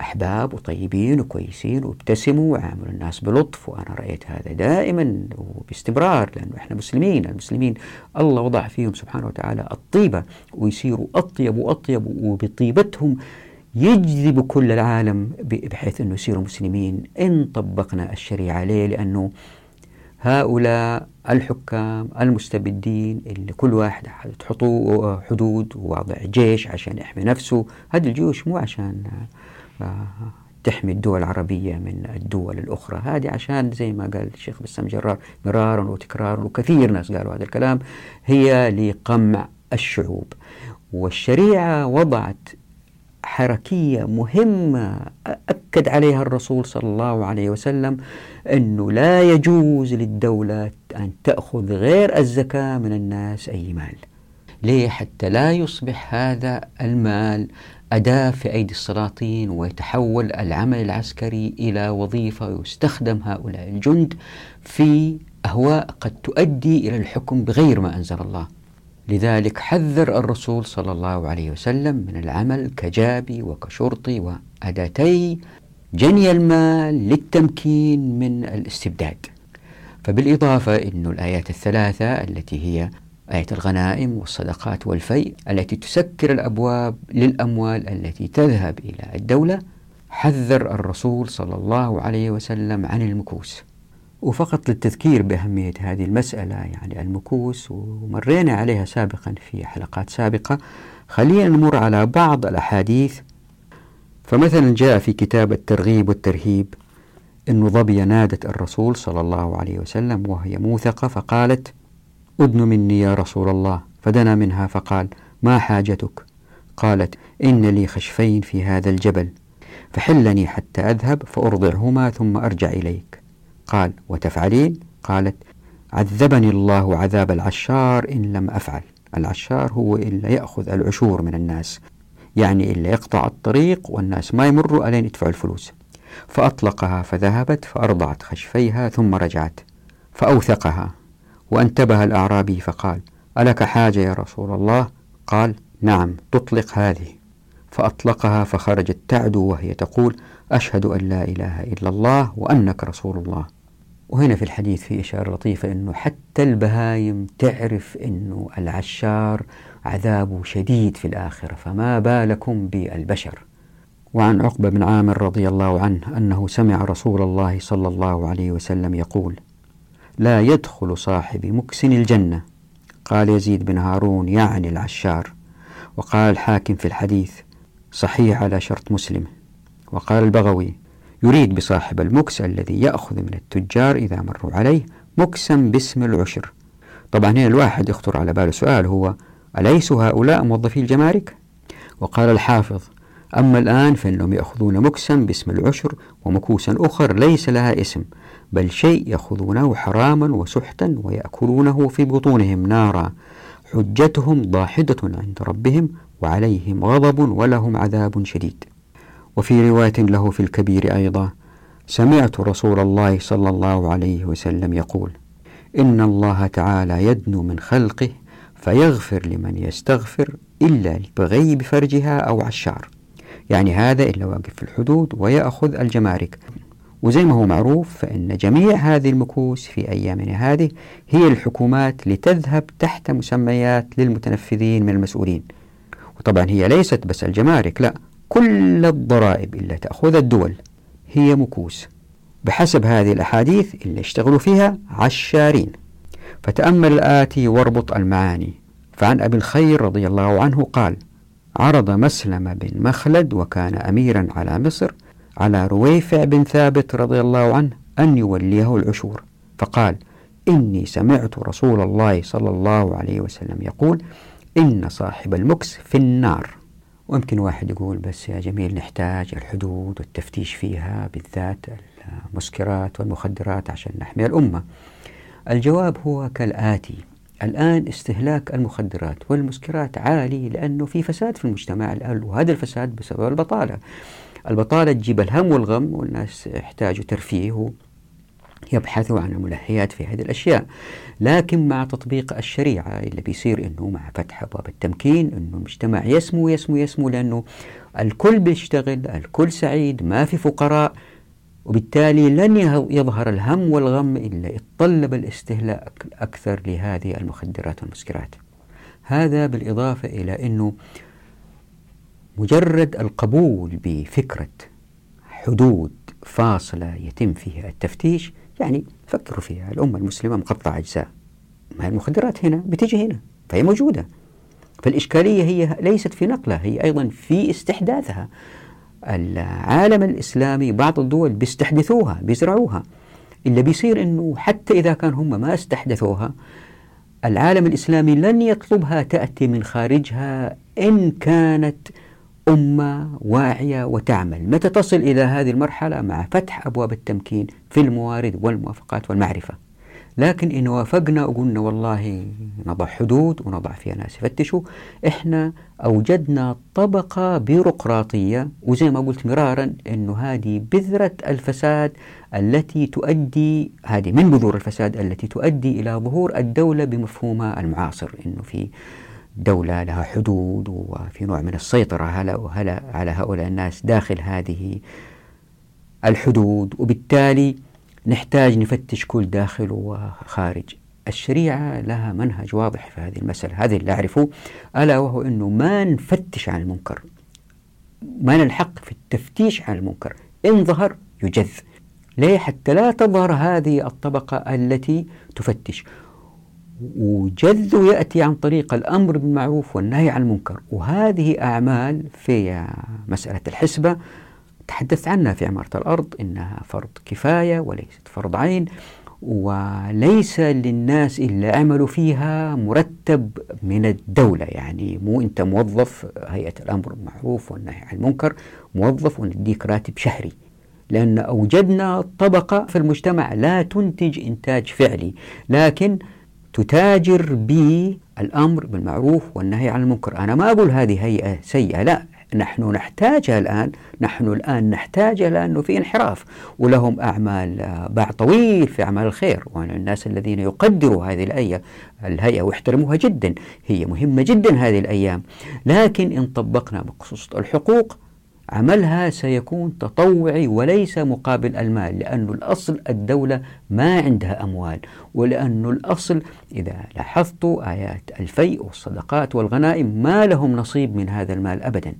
S1: أحباب وطيبين وكويسين وابتسموا وعاملوا الناس بلطف وأنا رأيت هذا دائما وباستمرار لأنه إحنا مسلمين. المسلمين الله وضع فيهم سبحانه وتعالى الطيبة ويصيروا أطيب وأطيب وبطيبتهم يجذب كل العالم بحيث أنه يصيروا مسلمين. إن طبقنا الشريعة ليه؟ لأنه هؤلاء الحكام المستبدين اللي كل واحد تحطوا حدود ووضع جيش عشان يحمي نفسه. هذه الجيوش مو عشان تحمي الدول العربية من الدول الأخرى. هذه عشان زي ما قال الشيخ بسام جرار مرارا وتكرارا وكثير ناس قالوا هذا الكلام هي لقمع الشعوب. والشريعة وضعت حركية مهمة أكد عليها الرسول صلى الله عليه وسلم أنه لا يجوز للدولة أن تأخذ غير الزكاة من الناس أي مال. ليه؟ حتى لا يصبح هذا المال أداة في أيدي السلاطين ويتحول العمل العسكري إلى وظيفة ويستخدم هؤلاء الجند في أهواء قد تؤدي إلى الحكم بغير ما أنزل الله. لذلك حذر الرسول صلى الله عليه وسلم من العمل كجابي وكشرطي وأداتي جني المال للتمكين من الاستبداد. فبالإضافة أن الآيات الثلاثة التي هي آية الغنائم والصدقات والفيء التي تسكر الأبواب للأموال التي تذهب إلى الدولة حذر الرسول صلى الله عليه وسلم عن المكوس. وفقط للتذكير بأهمية هذه المسألة يعني المكوس ومرينا عليها سابقا في حلقات سابقة. خلينا نمر على بعض الأحاديث. فمثلا جاء في كتاب الترغيب والترهيب أن ظبية نادت الرسول صلى الله عليه وسلم وهي موثقة فقالت أدن مني يا رسول الله. فدنا منها فقال ما حاجتك؟ قالت إن لي خشفين في هذا الجبل فحلني حتى أذهب فأرضعهما ثم أرجع إليك. قال وتفعلين؟ قالت عذبني الله عذاب العشار إن لم أفعل. العشار هو إلا يأخذ العشور من الناس. يعني إلا يقطع الطريق والناس ما يمروا ألين يدفعوا الفلوس. فأطلقها فذهبت فأرضعت خشفيها ثم رجعت فأوثقها. وانتبه الأعرابي فقال ألك حاجة يا رسول الله؟ قال نعم تطلق هذه. فأطلقها فخرجت تعدو وهي تقول أشهد أن لا إله إلا الله وأنك رسول الله. وهنا في الحديث في إشارة لطيفة أنه حتى البهايم تعرف أنه العشار عذابه شديد في الآخرة فما بالكم بالبشر. وعن عقبة بن عامر رضي الله عنه أنه سمع رسول الله صلى الله عليه وسلم يقول لا يدخل صاحب مكس الجنة. قال يزيد بن هارون يعني العشار. وقال الحاكم في الحديث صحيح على شرط مسلم. وقال البغوي يريد بصاحب المكس الذي يأخذ من التجار إذا مروا عليه مكسا باسم العشر. طبعا هنا الواحد يخطر على باله سؤال هو أليس هؤلاء موظفي الجمارك؟ وقال الحافظ أما الآن فإنهم يأخذون مكسا باسم العشر ومكوسا أخر ليس لها اسم بل شيء يأخذونه حراما وسحتا ويأكلونه في بطونهم نارا. حجتهم ضاحدة عند ربهم وعليهم غضب ولهم عذاب شديد. وفي رواية له في الكبير أيضا سمعت رسول الله صلى الله عليه وسلم يقول إن الله تعالى يدنو من خلقه فيغفر لمن يستغفر إلا البغي بفرجها أو عشار. يعني هذا إلا واقف في الحدود ويأخذ الجمارك. وزي ما هو معروف فإن جميع هذه المكوس في أيامنا هذه هي الحكومات لتذهب تحت مسميات للمتنفذين من المسؤولين. وطبعا هي ليست بس الجمارك لا كل الضرائب اللي تأخذ الدول هي مكوس. بحسب هذه الأحاديث اللي اشتغلوا فيها عشارين. فتأمل الآتي واربط المعاني. فعن أبي الخير رضي الله عنه قال عرض مسلم بن مخلد وكان أميرا على مصر على رويفع بن ثابت رضي الله عنه أن يوليه العشور. فقال إني سمعت رسول الله صلى الله عليه وسلم يقول إن صاحب المكس في النار. ويمكن واحد يقول بس يا جميل نحتاج الحدود والتفتيش فيها بالذات المسكرات والمخدرات عشان نحمي الأمة. الجواب هو كالآتي. الآن استهلاك المخدرات والمسكرات عالي لأنه في فساد في المجتمع الآن وهذا الفساد بسبب البطالة. البطالة تجيب الهم والغم والناس يحتاجوا ترفيه يبحثوا عن الملهيات في هذه الأشياء. لكن مع تطبيق الشريعة اللي بيصير أنه مع فتح أبواب التمكين أنه المجتمع يسمو يسمو يسمو لأنه الكل بيشتغل الكل سعيد ما في فقراء وبالتالي لن يظهر الهم والغم إلا يتطلب الاستهلاك أكثر لهذه المخدرات والمسكرات. هذا بالإضافة إلى أنه مجرد القبول بفكرة حدود فاصلة يتم فيها التفتيش يعني فكروا فيها. الأمة المسلمة مقطعة أجزاء. ما المخدرات هنا؟ بتجي هنا. فهي موجودة. فالإشكالية هي ليست في نقلها هي أيضا في استحداثها. العالم الإسلامي بعض الدول بيستحدثوها بيزرعوها. اللي بيصير أنه حتى إذا كان هم ما استحدثوها العالم الإسلامي لن يطلبها تأتي من خارجها إن كانت أمة واعية وتعمل. متى تصل إلى هذه المرحلة؟ مع فتح أبواب التمكين في الموارد والموافقات والمعرفة. لكن إن وافقنا وقلنا والله نضع حدود ونضع فيها ناس يفتشوا إحنا أوجدنا طبقة بيروقراطية وزي ما قلت مرارا أنه هذه بذرة الفساد التي تؤدي هذه من بذور الفساد التي تؤدي إلى ظهور الدولة بمفهومها المعاصر. أنه في دولة لها حدود وفي نوع من السيطرة على على هؤلاء الناس داخل هذه الحدود. وبالتالي نحتاج نفتش كل داخل وخارج. الشريعة لها منهج واضح في هذه المسألة. هذه اللي أعرفه ألا وهو أنه ما نفتش عن المنكر. ما نلحق في التفتيش عن المنكر. إن ظهر يجذ. ليه؟ حتى لا تظهر هذه الطبقة التي تفتش. وجذ يأتي عن طريق الأمر بالمعروف والنهي عن المنكر. وهذه أعمال في مسألة الحسبة تحدثت عنها في عمارة الأرض إنها فرض كفاية وليست فرض عين وليس للناس إلا عملوا فيها مرتب من الدولة. يعني مو أنت موظف هيئة الأمر بالمعروف والنهي عن المنكر موظف ونديك راتب شهري. لأن أوجدنا طبقة في المجتمع لا تنتج إنتاج فعلي لكن تتاجر بالأمر بالمعروف والنهي عن المنكر. أنا ما أقول هذه هيئة سيئة لا. نحن نحتاجها الآن. نحن الآن نحتاجها لأنه في انحراف ولهم أعمال آه، باع طويل في أعمال الخير. والناس الذين يقدروا هذه الهيئة الهيئة ويحترموها جدا. هي مهمة جدا هذه الأيام. لكن إن طبقنا بخصوص الحقوق عملها سيكون تطوعي وليس مقابل المال لأن الأصل الدولة ما عندها أموال ولأن الأصل إذا لاحظت آيات الفيء والصدقات والغنائم ما لهم نصيب من هذا المال أبدا.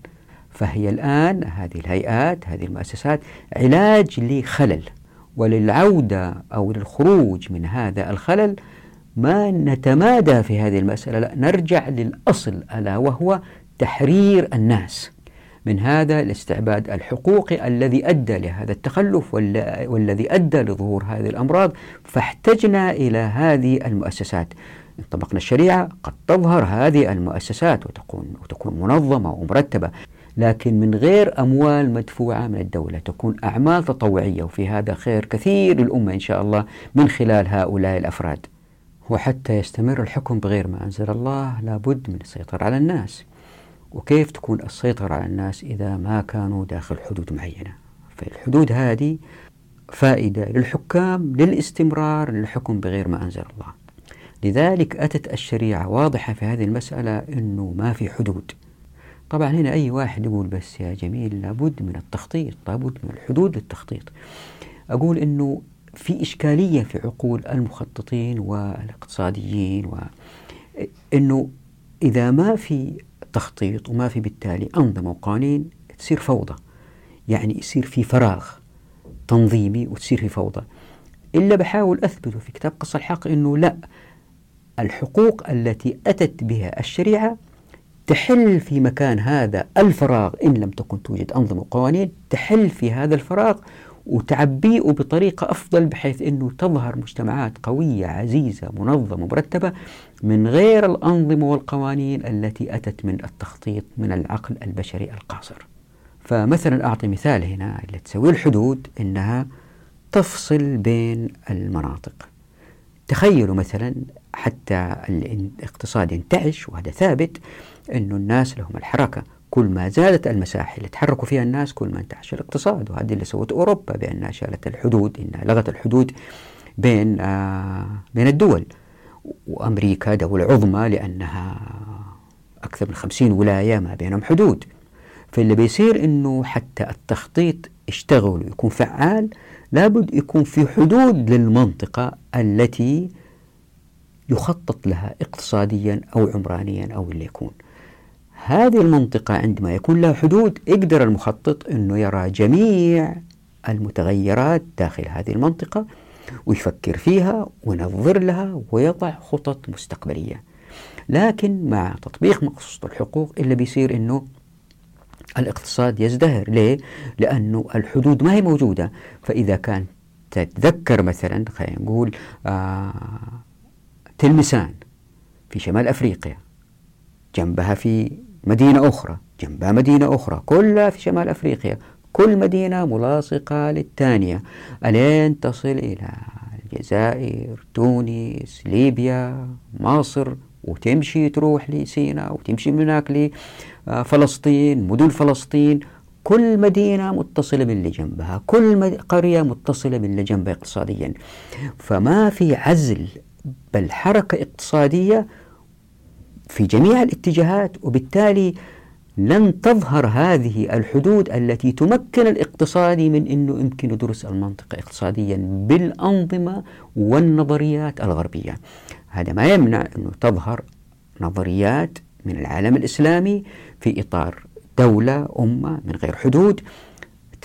S1: فهي الآن هذه الهيئات هذه المؤسسات علاج لخلل وللعودة أو للخروج من هذا الخلل ما نتمادى في هذه المسألة لا نرجع للأصل ألا وهو تحرير الناس. من هذا الاستعباد الحقوقي الذي أدى لهذا التخلف والذي أدى لظهور هذه الأمراض فاحتجنا إلى هذه المؤسسات. إن طبقنا الشريعة قد تظهر هذه المؤسسات وتكون, وتكون منظمة ومرتبة لكن من غير أموال مدفوعة من الدولة. تكون أعمال تطوعية وفي هذا خير كثير للأمة إن شاء الله من خلال هؤلاء الأفراد. وحتى يستمر الحكم بغير ما أنزل الله لابد من السيطرة على الناس. وكيف تكون السيطرة على الناس إذا ما كانوا داخل حدود معينة. فالحدود هذه فائدة للحكام للاستمرار للحكم بغير ما أنزل الله. لذلك أتت الشريعة واضحة في هذه المسألة أنه ما في حدود. طبعا هنا أي واحد يقول بس يا جميل لابد من التخطيط لابد من الحدود للتخطيط. أقول أنه في إشكالية في عقول المخططين والاقتصاديين و أنه إذا ما في تخطيط وما في بالتالي أنظمة وقوانين تصير فوضى. يعني يصير في فراغ تنظيمي وتصير في فوضى. إلا بحاول أثبته في كتاب قصة الحق أنه لا الحقوق التي أتت بها الشريعة تحل في مكان هذا الفراغ إن لم تكن توجد أنظمة وقوانين تحل في هذا الفراغ وتعبيه بطريقة أفضل بحيث أنه تظهر مجتمعات قوية عزيزة منظمة مرتبة من غير الأنظمة والقوانين التي أتت من التخطيط من العقل البشري القاصر. فمثلا أعطي مثال هنا اللي تسوي الحدود أنها تفصل بين المناطق. تخيلوا مثلا حتى الاقتصاد ينتعش وهذا ثابت أنه الناس لهم الحركة. كل ما زادت المساحة اللي تحركوا فيها الناس كل ما انتعش الاقتصاد وهذه اللي سوت أوروبا بأنها شالت الحدود إنها لغت الحدود بين آه بين الدول. وأمريكا دولة عظمى لأنها أكثر من خمسين ولاية ما بينهم حدود. فاللي بيصير أنه حتى التخطيط يشتغل ويكون فعال لابد يكون في حدود للمنطقة التي يخطط لها اقتصاديا أو عمرانيا أو اللي يكون. هذه المنطقة عندما يكون لها حدود يقدر المخطط أنه يرى جميع المتغيرات داخل هذه المنطقة ويفكر فيها وينظر لها ويضع خطط مستقبلية. لكن مع تطبيق مقصود الحقوق اللي بيصير أنه الاقتصاد يزدهر. ليه؟ لأنه الحدود ما هي موجودة. فإذا كان تتذكر مثلا خلينا نقول آه تلمسان في شمال أفريقيا جنبها في مدينة أخرى جنبها مدينة أخرى كلها في شمال أفريقيا. كل مدينة ملاصقة للثانية ألين تصل إلى الجزائر تونس ليبيا مصر وتمشي تروح لسيناء وتمشي من هناك لفلسطين مدن فلسطين. كل مدينة متصلة باللي جنبها كل قرية متصلة باللي جنبها اقتصاديا. فما في عزل بل حركة اقتصادية في جميع الاتجاهات وبالتالي لن تظهر هذه الحدود التي تمكن الاقتصادي من أنه يمكن يدرس المنطقة اقتصاديا بالأنظمة والنظريات الغربية. هذا ما يمنع أنه تظهر نظريات من العالم الإسلامي في إطار دولة أمة من غير حدود.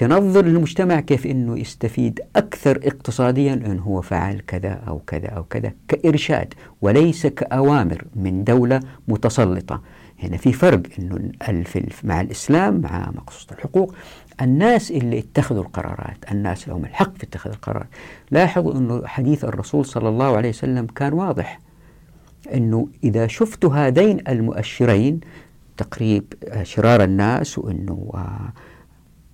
S1: تنظر للمجتمع كيف أنه يستفيد أكثر اقتصاديا أن هو فعل كذا أو كذا أو كذا كإرشاد وليس كأوامر من دولة متسلطة. هنا في فرق أنه مع الإسلام مع مقصود الحقوق. الناس اللي اتخذوا القرارات الناس لهم الحق في اتخاذ القرار. لاحظوا أنه حديث الرسول صلى الله عليه وسلم كان واضح. أنه إذا شفت هذين المؤشرين تقريب شرار الناس وأنه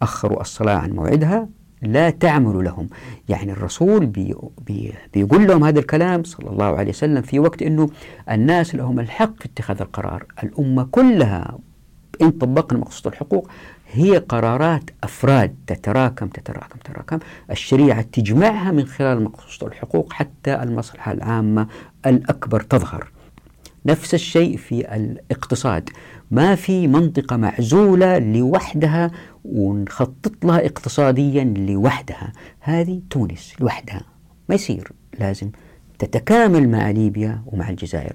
S1: أخروا الصلاة عن موعدها لا تعمل لهم. يعني الرسول بي بي بيقول لهم هذا الكلام صلى الله عليه وسلم في وقت أنه الناس لهم الحق في اتخاذ القرار. الأمة كلها إن طبقنا مقصود الحقوق هي قرارات أفراد تتراكم تتراكم تتراكم. الشريعة تجمعها من خلال مقصود الحقوق حتى المصلحة العامة الأكبر تظهر. نفس الشيء في الاقتصاد. ما في منطقة معزولة لوحدها ونخطط لها اقتصاديا لوحدها. هذه تونس لوحدها. ما يصير. لازم تتكامل مع ليبيا ومع الجزائر.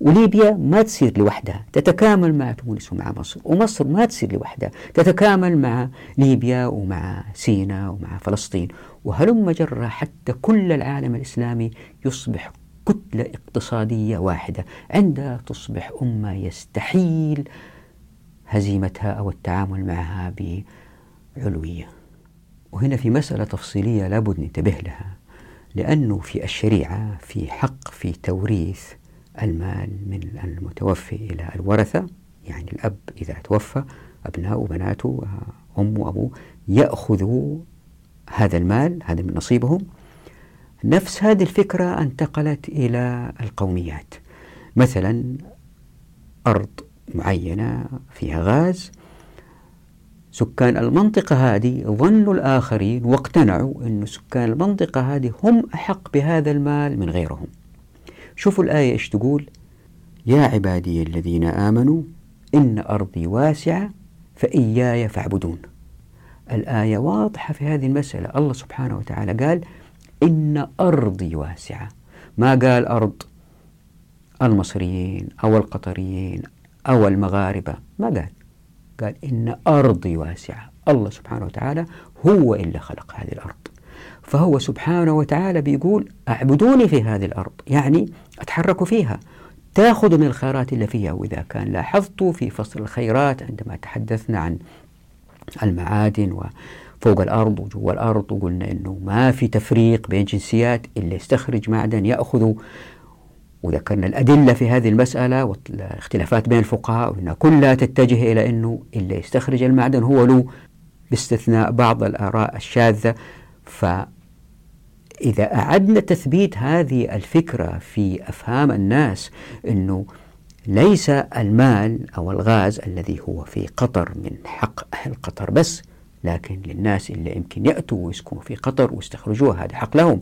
S1: وليبيا ما تصير لوحدها. تتكامل مع تونس ومع مصر. ومصر ما تصير لوحدها. تتكامل مع ليبيا ومع سيناء ومع فلسطين. وهلم جرة حتى كل العالم الإسلامي يصبح كتلة اقتصادية واحدة. عندها تصبح أمة يستحيل هزيمتها أو التعامل معها بعلوية. وهنا في مسألة تفصيلية لابد ننتبه لها لأنه في الشريعة في حق في توريث المال من المتوفي إلى الورثة. يعني الأب إذا توفى أبناء وبناته أم وأبوه يأخذوا هذا المال هذا من نصيبهم. نفس هذه الفكرة انتقلت إلى القوميات. مثلا أرض معينة فيها غاز. سكان المنطقة هذه ظنوا الآخرين واقتنعوا أن سكان المنطقة هذه هم أحق بهذا المال من غيرهم. شوفوا الآية إيش تقول. يا عبادي الذين آمنوا إن أرضي واسعة فإياي فاعبدون. الآية واضحة في هذه المسألة. الله سبحانه وتعالى قال إن أرضي واسعة. ما قال أرض؟ المصريين أو القطريين أو المغاربة. ما قال. قال إن أرضي واسعة. الله سبحانه وتعالى هو اللي خلق هذه الأرض. فهو سبحانه وتعالى بيقول أعبدوني في هذه الأرض. يعني أتحركوا فيها. تأخذوا من الخيرات اللي فيها. وإذا كان لاحظتوا في فصل الخيرات عندما تحدثنا عن المعادن وفوق الأرض وجوا الأرض وقلنا أنه ما في تفريق بين جنسيات اللي يستخرج معدن يأخذ وذكرنا الأدلة في هذه المسألة والاختلافات بين الفقهاء وأنها كلها تتجه إلى أنه اللي يستخرج المعدن هو له باستثناء بعض الآراء الشاذة. فإذا أعدنا تثبيت هذه الفكرة في أفهام الناس أنه ليس المال أو الغاز الذي هو في قطر من حق أهل قطر بس لكن للناس اللي يمكن يأتوا ويسكنوا في قطر ويستخرجوها هذا حق لهم.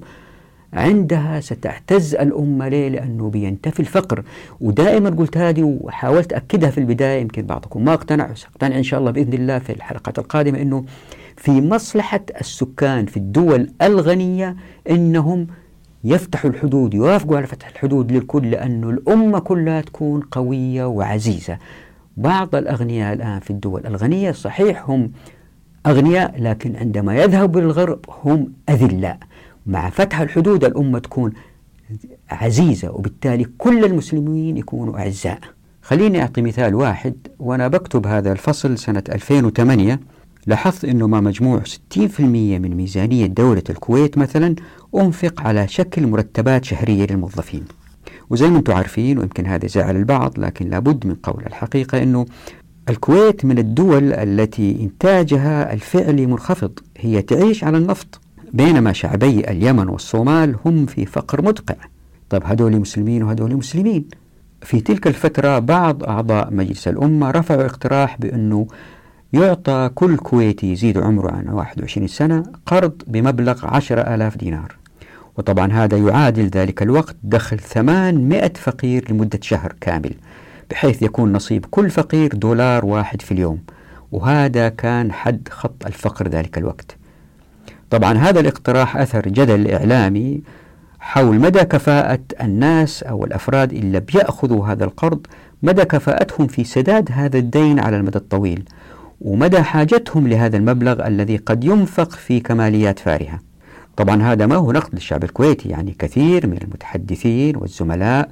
S1: عندها ستعتز الأمة ليه؟ لأنه بينتفي الفقر. ودائما قلت هذه وحاولت أكدها في البداية يمكن بعضكم ما اقتنع سأقتنع إن شاء الله بإذن الله في الحلقات القادمة أنه في مصلحة السكان في الدول الغنية أنهم يفتحوا الحدود يوافقوا على فتح الحدود للكل لأنه الأمة كلها تكون قوية وعزيزة. بعض الأغنياء الآن في الدول الغنية صحيح هم أغنياء لكن عندما يذهبوا للغرب هم أذلاء. مع فتح الحدود الأمة تكون عزيزة وبالتالي كل المسلمين يكونوا أعزاء. خليني أعطي مثال واحد وأنا بكتب هذا الفصل سنة 2008 لاحظت أنه ما مجموع 60% من ميزانية دولة الكويت مثلا أنفق على شكل مرتبات شهرية للموظفين. وزي ما أنتم عارفين ويمكن هذا زعل البعض لكن لابد من قول الحقيقة أنه الكويت من الدول التي إنتاجها الفعلي منخفض هي تعيش على النفط. بينما شعبي اليمن والصومال هم في فقر مدقع. طيب هذول مسلمين وهذول مسلمين. في تلك الفترة بعض أعضاء مجلس الأمة رفعوا اقتراح بأنه يعطى كل كويتي يزيد عمره عن 21 سنة قرض بمبلغ 10 ألاف دينار. وطبعا هذا يعادل ذلك الوقت دخل 800 فقير لمدة شهر كامل. بحيث يكون نصيب كل فقير دولار واحد في اليوم. وهذا كان حد خط الفقر ذلك الوقت. طبعا هذا الاقتراح أثر جدل إعلامي حول مدى كفاءة الناس أو الأفراد اللي بيأخذوا هذا القرض مدى كفاءتهم في سداد هذا الدين على المدى الطويل ومدى حاجتهم لهذا المبلغ الذي قد ينفق في كماليات فارهة. طبعا هذا ما هو نقد للشعب الكويتي يعني كثير من المتحدثين والزملاء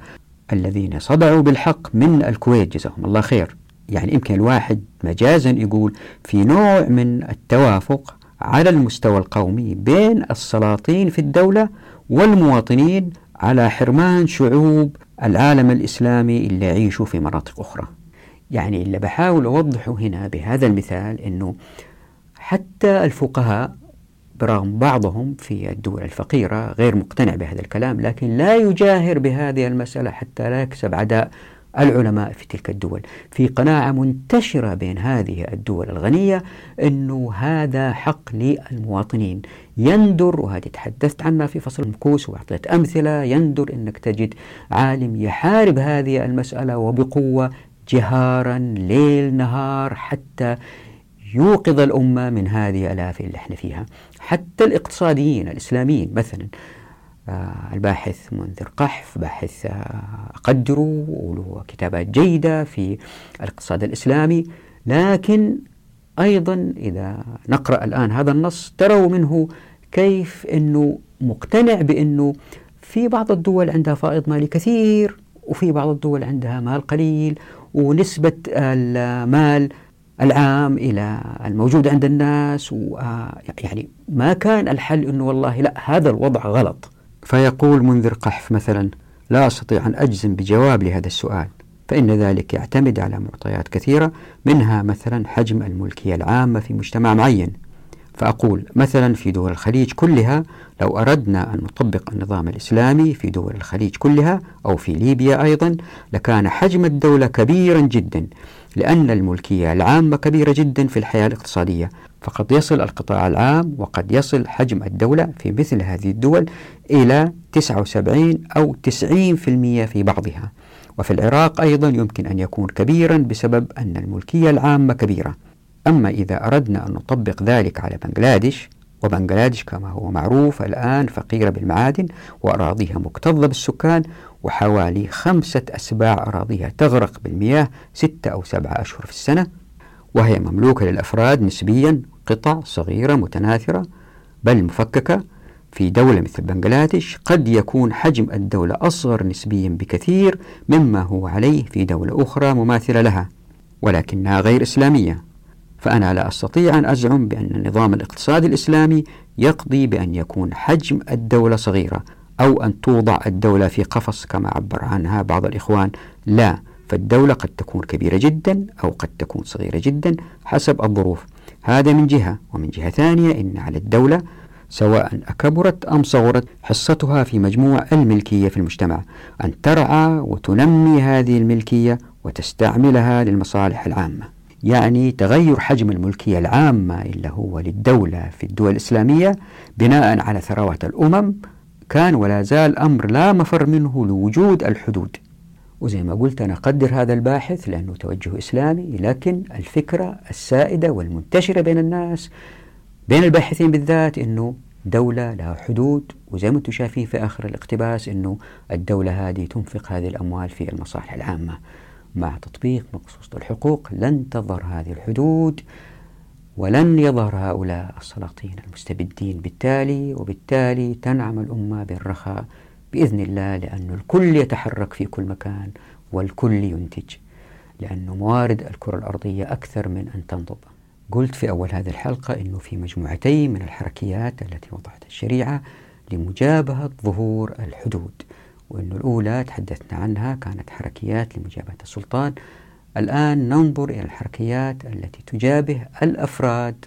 S1: الذين صدعوا بالحق من الكويت جزاهم الله خير. يعني يمكن الواحد مجازا يقول في نوع من التوافق على المستوى القومي بين السلاطين في الدولة والمواطنين على حرمان شعوب العالم الإسلامي اللي يعيشوا في مناطق أخرى. يعني اللي بحاول أوضحه هنا بهذا المثال أنه حتى الفقهاء برغم بعضهم في الدول الفقيرة غير مقتنع بهذا الكلام لكن لا يجاهر بهذه المسألة حتى لا يكسب عداء العلماء في تلك الدول. في قناعة منتشرة بين هذه الدول الغنية أنه هذا حق للمواطنين. يندر وهذه تحدثت عنها في فصل المكوس وأعطيت أمثلة يندر أنك تجد عالم يحارب هذه المسألة وبقوة جهارا ليل نهار حتى يوقظ الأمة من هذه الآفة اللي إحنا فيها. حتى الاقتصاديين الإسلاميين مثلا آه، الباحث منذر قحف باحث آه، أقدره وله كتابات جيدة في الاقتصاد الإسلامي. لكن أيضا إذا نقرأ الآن هذا النص تروا منه كيف أنه مقتنع بأنه في بعض الدول عندها فائض مالي كثير وفي بعض الدول عندها مال قليل ونسبة المال العام إلى الموجود عند الناس يعني ما كان الحل أنه والله لا هذا الوضع غلط. فيقول منذر قحف مثلا لا أستطيع أن أجزم بجواب لهذا السؤال فإن ذلك يعتمد على معطيات كثيرة منها مثلا حجم الملكية العامة في مجتمع معين. فأقول مثلا في دول الخليج كلها لو أردنا أن نطبق النظام الإسلامي في دول الخليج كلها أو في ليبيا أيضا لكان حجم الدولة كبيرا جدا. لأن الملكية العامة كبيرة جدا في الحياة الاقتصادية. فقد يصل القطاع العام وقد يصل حجم الدولة في مثل هذه الدول إلى 79 أو 90% في بعضها. وفي العراق أيضا يمكن أن يكون كبيرا بسبب أن الملكية العامة كبيرة. أما إذا أردنا أن نطبق ذلك على بنغلاديش وبنغلاديش كما هو معروف الآن فقيرة بالمعادن وأراضيها مكتظة بالسكان وحوالي خمسة أسباع أراضيها تغرق بالمياه ستة أو سبعة أشهر في السنة وهي مملوكة للأفراد نسبيا قطع صغيرة متناثرة بل مفككة. في دولة مثل بنغلاديش قد يكون حجم الدولة أصغر نسبيا بكثير مما هو عليه في دولة أخرى مماثلة لها ولكنها غير إسلامية. فأنا لا أستطيع أن أزعم بأن النظام الاقتصادي الإسلامي يقضي بأن يكون حجم الدولة صغيرة أو أن توضع الدولة في قفص كما عبر عنها بعض الإخوان. لا فالدولة قد تكون كبيرة جدا أو قد تكون صغيرة جدا حسب الظروف. هذا من جهة. ومن جهة ثانية إن على الدولة سواء أكبرت أم صغرت حصتها في مجموع الملكية في المجتمع أن ترعى وتنمي هذه الملكية وتستعملها للمصالح العامة. يعني تغير حجم الملكية العامة اللي هو للدولة في الدول الإسلامية بناء على ثروات الأمم كان ولا زال أمر لا مفر منه لوجود الحدود. وزي ما قلت أنا أقدر هذا الباحث لأنه توجه إسلامي لكن الفكرة السائدة والمنتشرة بين الناس بين الباحثين بالذات أنه دولة لها حدود. وزي ما أنتم شايفين في آخر الاقتباس أنه الدولة هذه تنفق هذه الأموال في المصالح العامة. مع تطبيق مقصوصة الحقوق لن تظهر هذه الحدود ولن يظهر هؤلاء السلاطين المستبدين. بالتالي وبالتالي تنعم الأمة بالرخاء بإذن الله لأن الكل يتحرك في كل مكان والكل ينتج لأن موارد الكرة الأرضية أكثر من أن تنضب. قلت في أول هذه الحلقة أنه في مجموعتين من الحركيات التي وضعتها الشريعة لمجابهة ظهور الحدود. وأن الأولى تحدثنا عنها كانت حركيات لمجابهة السلطان. الآن ننظر إلى الحركيات التي تجابه الأفراد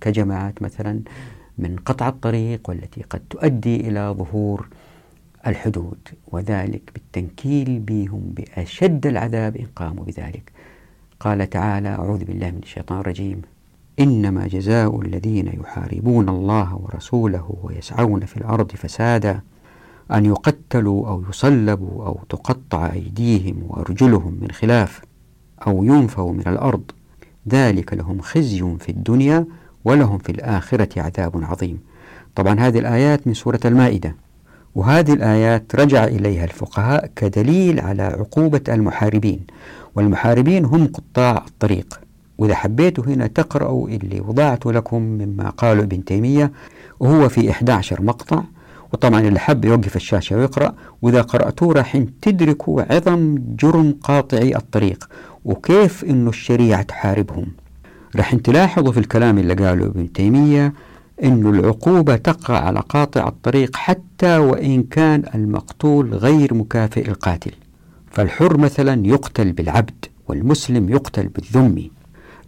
S1: كجماعات مثلا من قطع الطريق والتي قد تؤدي إلى ظهور الحدود وذلك بالتنكيل بهم بأشد العذاب إن قاموا بذلك. قال تعالى أعوذ بالله من الشيطان الرجيم. إنما جزاء الذين يحاربون الله ورسوله ويسعون في الأرض فسادا أن يقتلوا أو يصلبوا أو تقطع أيديهم وأرجلهم من خلاف أو ينفوا من الأرض. ذلك لهم خزي في الدنيا ولهم في الآخرة عذاب عظيم. طبعا هذه الآيات من سورة المائدة وهذه الآيات رجع إليها الفقهاء كدليل على عقوبة المحاربين والمحاربين هم قطاع الطريق. وإذا حبيتوا هنا تقرأوا اللي وضعته لكم مما قاله ابن تيمية وهو في 11 مقطع وطبعا اللي حب يوقف الشاشة ويقرأ وإذا قرأتوه راح تدركوا عظم جرم قاطعي الطريق وكيف أنه الشريعة تحاربهم. راح تلاحظوا في الكلام اللي قاله ابن تيمية أن العقوبة تقع على قاطع الطريق حتى وإن كان المقتول غير مكافئ القاتل. فالحر مثلا يقتل بالعبد والمسلم يقتل بالذمي.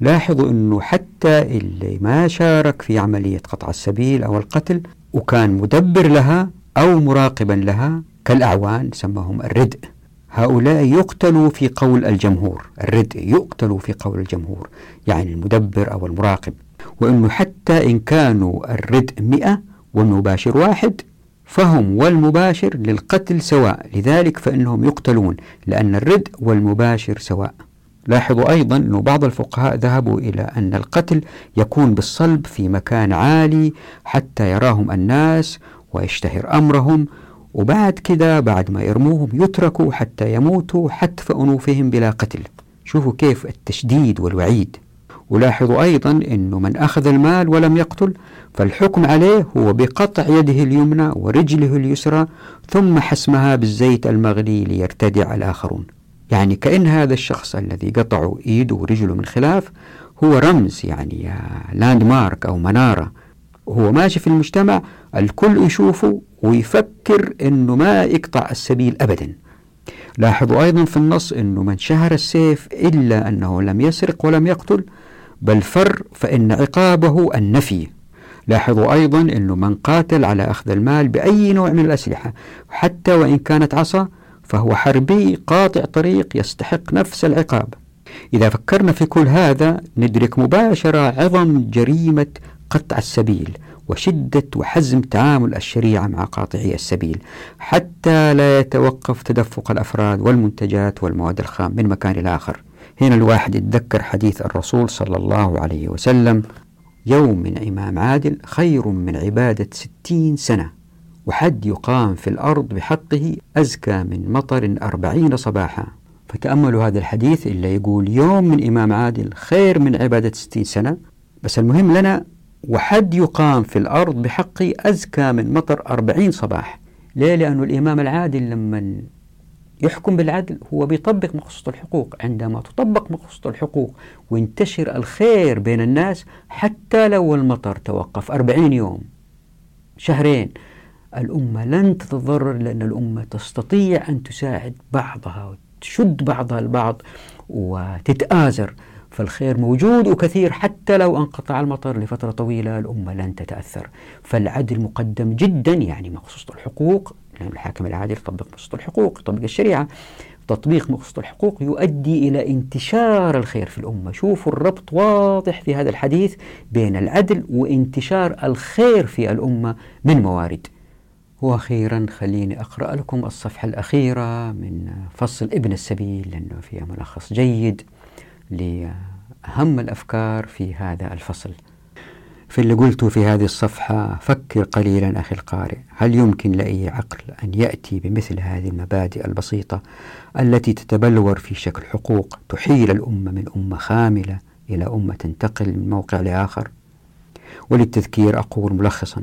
S1: لاحظوا أنه حتى اللي ما شارك في عملية قطع السبيل أو القتل وكان مدبر لها أو مراقبا لها كالأعوان سماهم الردء. هؤلاء يقتلوا في قول الجمهور الردء يقتلوا في قول الجمهور يعني المدبر أو المراقب. وأنه حتى إن كانوا الردء مئة والمباشر واحد فهم والمباشر للقتل سواء. لذلك فإنهم يقتلون لأن الردء والمباشر سواء. لاحظوا أيضا أن بعض الفقهاء ذهبوا إلى أن القتل يكون بالصلب في مكان عالي حتى يراهم الناس ويشتهر أمرهم وبعد كذا بعد ما يرموهم يتركوا حتى يموتوا حتف أنوفهم بلا قتل. شوفوا كيف التشديد والوعيد. ولاحظوا أيضا أنه من أخذ المال ولم يقتل فالحكم عليه هو بقطع يده اليمنى ورجله اليسرى ثم حسمها بالزيت المغلي ليرتدع الآخرون. يعني كأن هذا الشخص الذي قطعوا إيده ورجله من خلاف هو رمز يعني لاند مارك أو منارة. وهو ماشي في المجتمع الكل يشوفه ويفكر أنه ما يقطع السبيل أبدا. لاحظوا أيضا في النص أنه من شهر السيف إلا أنه لم يسرق ولم يقتل بل فر فإن عقابه النفي. لاحظوا أيضا أنه من قاتل على أخذ المال بأي نوع من الأسلحة حتى وإن كانت عصا فهو حربي قاطع طريق يستحق نفس العقاب. إذا فكرنا في كل هذا ندرك مباشرة عظم جريمة قطع السبيل وشدة وحزم تعامل الشريعة مع قاطعي السبيل حتى لا يتوقف تدفق الأفراد والمنتجات والمواد الخام من مكان إلى آخر. هنا الواحد يتذكر حديث الرسول صلى الله عليه وسلم يوم من إمام عادل خير من عبادة ستين سنة. وحد يقام في الأرض بحقه أزكى من مطر أربعين صباحا. فتأملوا هذا الحديث اللي يقول يوم من إمام عادل خير من عبادة ستين سنة. بس المهم لنا وحد يقام في الأرض بحقه أزكى من مطر أربعين صباح. ليه؟ لأن الإمام العادل لما يحكم بالعدل هو بيطبق مقصود الحقوق. عندما تطبق مقصود الحقوق وينتشر الخير بين الناس حتى لو المطر توقف أربعين يوم شهرين الأمة لن تتضرر لأن الأمة تستطيع أن تساعد بعضها وتشد بعضها البعض وتتآزر فالخير موجود وكثير حتى لو انقطع المطر لفترة طويلة الأمة لن تتأثر. فالعدل مقدم جدا يعني مقصود الحقوق لأن الحاكم العادل يطبق مقصود الحقوق يطبق الشريعة. تطبيق مقصود الحقوق يؤدي إلى انتشار الخير في الأمة. شوفوا الربط واضح في هذا الحديث بين العدل وانتشار الخير في الأمة من موارد. وأخيرا خليني أقرأ لكم الصفحة الأخيرة من فصل ابن السبيل لأنه فيها ملخص جيد لأهم الأفكار في هذا الفصل. في اللي قلته في هذه الصفحة فكر قليلا أخي القارئ هل يمكن لأي عقل أن يأتي بمثل هذه المبادئ البسيطة التي تتبلور في شكل حقوق تحيل الأمة من أمة خاملة إلى أمة تنتقل من موقع لآخر؟ وللتذكير أقول ملخصا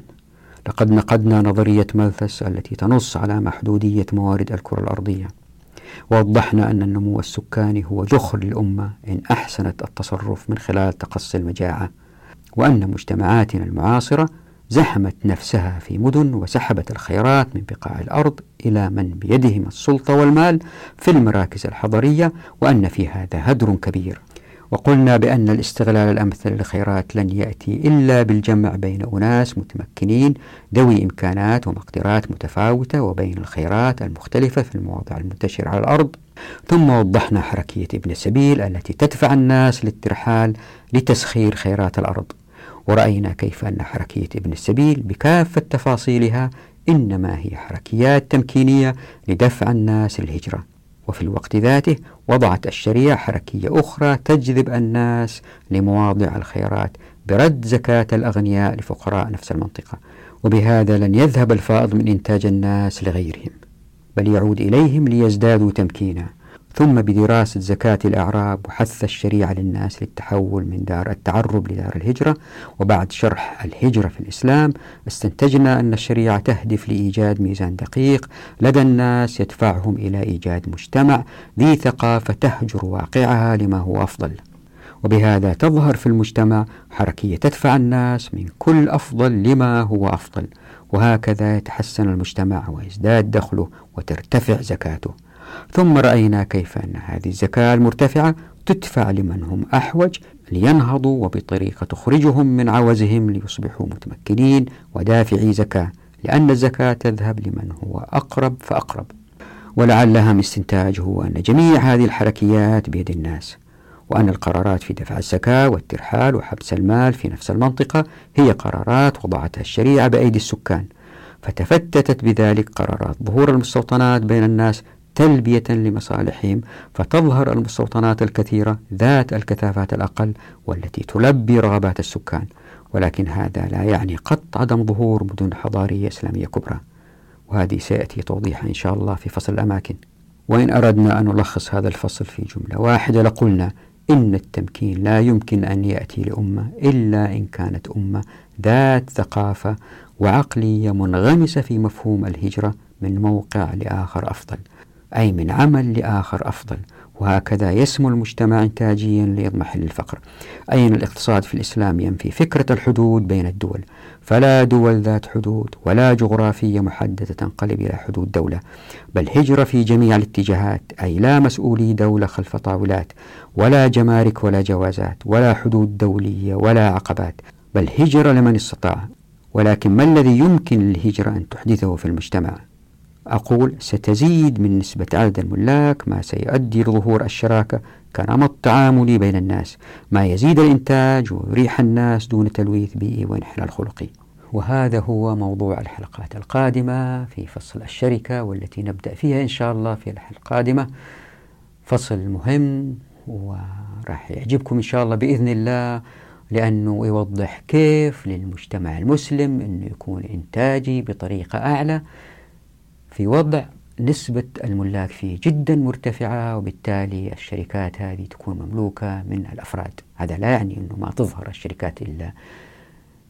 S1: لقد نقدنا نظرية مالثس التي تنص على محدودية موارد الكرة الأرضية. ووضحنا أن النمو السكاني هو ذخر للأمة إن أحسنت التصرف من خلال تقصي المجاعة وأن مجتمعاتنا المعاصرة زحمت نفسها في مدن وسحبت الخيرات من بقاع الأرض إلى من بيدهم السلطة والمال في المراكز الحضرية وأن في هذا هدر كبير. وقلنا بأن الاستغلال الأمثل للخيرات لن يأتي إلا بالجمع بين أناس متمكنين ذوي إمكانات ومقدرات متفاوتة وبين الخيرات المختلفة في المواضع المنتشرة على الأرض. ثم وضحنا حركية ابن السبيل التي تدفع الناس للترحال لتسخير خيرات الأرض. ورأينا كيف أن حركية ابن السبيل بكافة تفاصيلها إنما هي حركيات تمكينية لدفع الناس للهجرة. وفي الوقت ذاته وضعت الشريعة حركية أخرى تجذب الناس لمواضع الخيرات برد زكاة الأغنياء لفقراء نفس المنطقة. وبهذا لن يذهب الفائض من إنتاج الناس لغيرهم بل يعود إليهم ليزدادوا تمكينا. ثم بدراسة زكاة الأعراب وحث الشريعة للناس للتحول من دار التعرب لدار الهجرة وبعد شرح الهجرة في الإسلام استنتجنا أن الشريعة تهدف لإيجاد ميزان دقيق لدى الناس يدفعهم إلى إيجاد مجتمع ذي ثقافة تهجر واقعها لما هو أفضل. وبهذا تظهر في المجتمع حركية تدفع الناس من كل أفضل لما هو أفضل وهكذا يتحسن المجتمع ويزداد دخله وترتفع زكاته. ثم رأينا كيف أن هذه الزكاة المرتفعة تدفع لمن هم أحوج لينهضوا وبطريقة تخرجهم من عوزهم ليصبحوا متمكنين ودافعي زكاة لأن الزكاة تذهب لمن هو أقرب فأقرب. ولعل أهم استنتاج هو أن جميع هذه الحركيات بيد الناس وأن القرارات في دفع الزكاة والترحال وحبس المال في نفس المنطقة هي قرارات وضعتها الشريعة بأيدي السكان. فتفتتت بذلك قرارات ظهور المستوطنات بين الناس تلبية لمصالحهم فتظهر المستوطنات الكثيرة ذات الكثافات الأقل والتي تلبي رغبات السكان. ولكن هذا لا يعني قط عدم ظهور مدن حضارية إسلامية كبرى. وهذه سيأتي توضيحها إن شاء الله في فصل الأماكن. وإن أردنا أن نلخص هذا الفصل في جملة واحدة لقلنا إن التمكين لا يمكن أن يأتي لأمة إلا إن كانت أمة ذات ثقافة وعقلية منغمسة في مفهوم الهجرة من موقع لآخر أفضل. أي من عمل لآخر أفضل. وهكذا يسمو المجتمع إنتاجيا ليضمحل الفقر أي أن الاقتصاد في الإسلام ينفي فكرة الحدود بين الدول؟ فلا دول ذات حدود ولا جغرافية محددة تنقلب إلى حدود دولة بل هجرة في جميع الاتجاهات أي لا مسؤولي دولة خلف طاولات ولا جمارك ولا جوازات ولا حدود دولية ولا عقبات بل هجرة لمن استطاع. ولكن ما الذي يمكن للهجرة أن تحدثه في المجتمع؟ أقول ستزيد من نسبة عدد الملاك ما سيؤدي لظهور الشراكة كنمط تعاملي بين الناس. ما يزيد الإنتاج ويريح الناس دون تلويث بيئي وانحلال خلقي وهذا هو موضوع الحلقات القادمة في فصل الشركة والتي نبدأ فيها إن شاء الله في الحلقة القادمة. فصل مهم وراح يعجبكم إن شاء الله بإذن الله لأنه يوضح كيف للمجتمع المسلم أنه يكون إنتاجي بطريقة أعلى. في وضع نسبة الملاك فيه جدا مرتفعة وبالتالي الشركات هذه تكون مملوكة من الأفراد. هذا لا يعني أنه ما تظهر الشركات إلا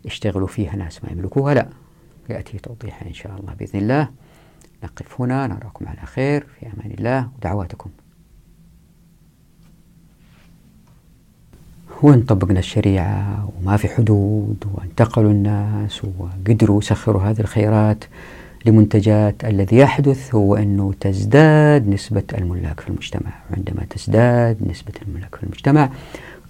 S1: يشتغلوا فيها ناس ما يملكوها لا. يأتي توضيحها إن شاء الله بإذن الله. نقف هنا نراكم على خير. في أمان الله ودعواتكم. وإن طبقنا الشريعة وما في حدود وانتقلوا الناس وقدروا يسخروا هذه الخيرات لمنتجات الذي يحدث هو أنه تزداد نسبة الملاك في المجتمع. وعندما تزداد نسبة الملاك في المجتمع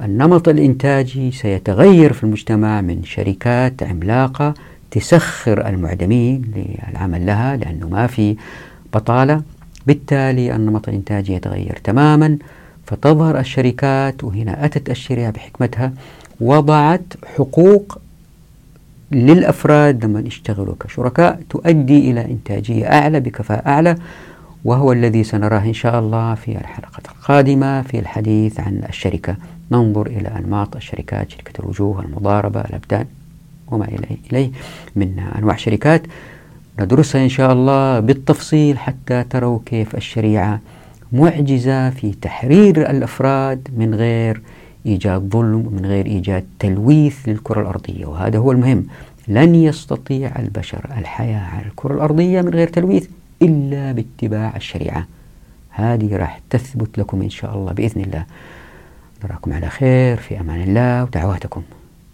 S1: النمط الإنتاجي سيتغير في المجتمع من شركات عملاقة تسخر المعدمين للعمل لها لأنه ما في بطالة. بالتالي النمط الإنتاجي يتغير تماما فتظهر الشركات وهنا أتت الشريعة بحكمتها وضعت حقوق للأفراد لما يشتغلوا كشركاء تؤدي إلى إنتاجية أعلى بكفاءة أعلى وهو الذي سنراه إن شاء الله في الحلقة القادمة في الحديث عن الشركة. ننظر إلى أنماط الشركات شركة الوجوه المضاربة الأبدان وما إليه من أنواع شركات. ندرسها إن شاء الله بالتفصيل حتى تروا كيف الشريعة معجزة في تحرير الأفراد من غير إيجاد ظلم ومن غير إيجاد تلويث للكرة الأرضية وهذا هو المهم. لن يستطيع البشر الحياة على الكرة الأرضية من غير تلويث إلا باتباع الشريعة. هذه راح تثبت لكم إن شاء الله بإذن الله. نراكم على خير في أمان الله ودعواتكم.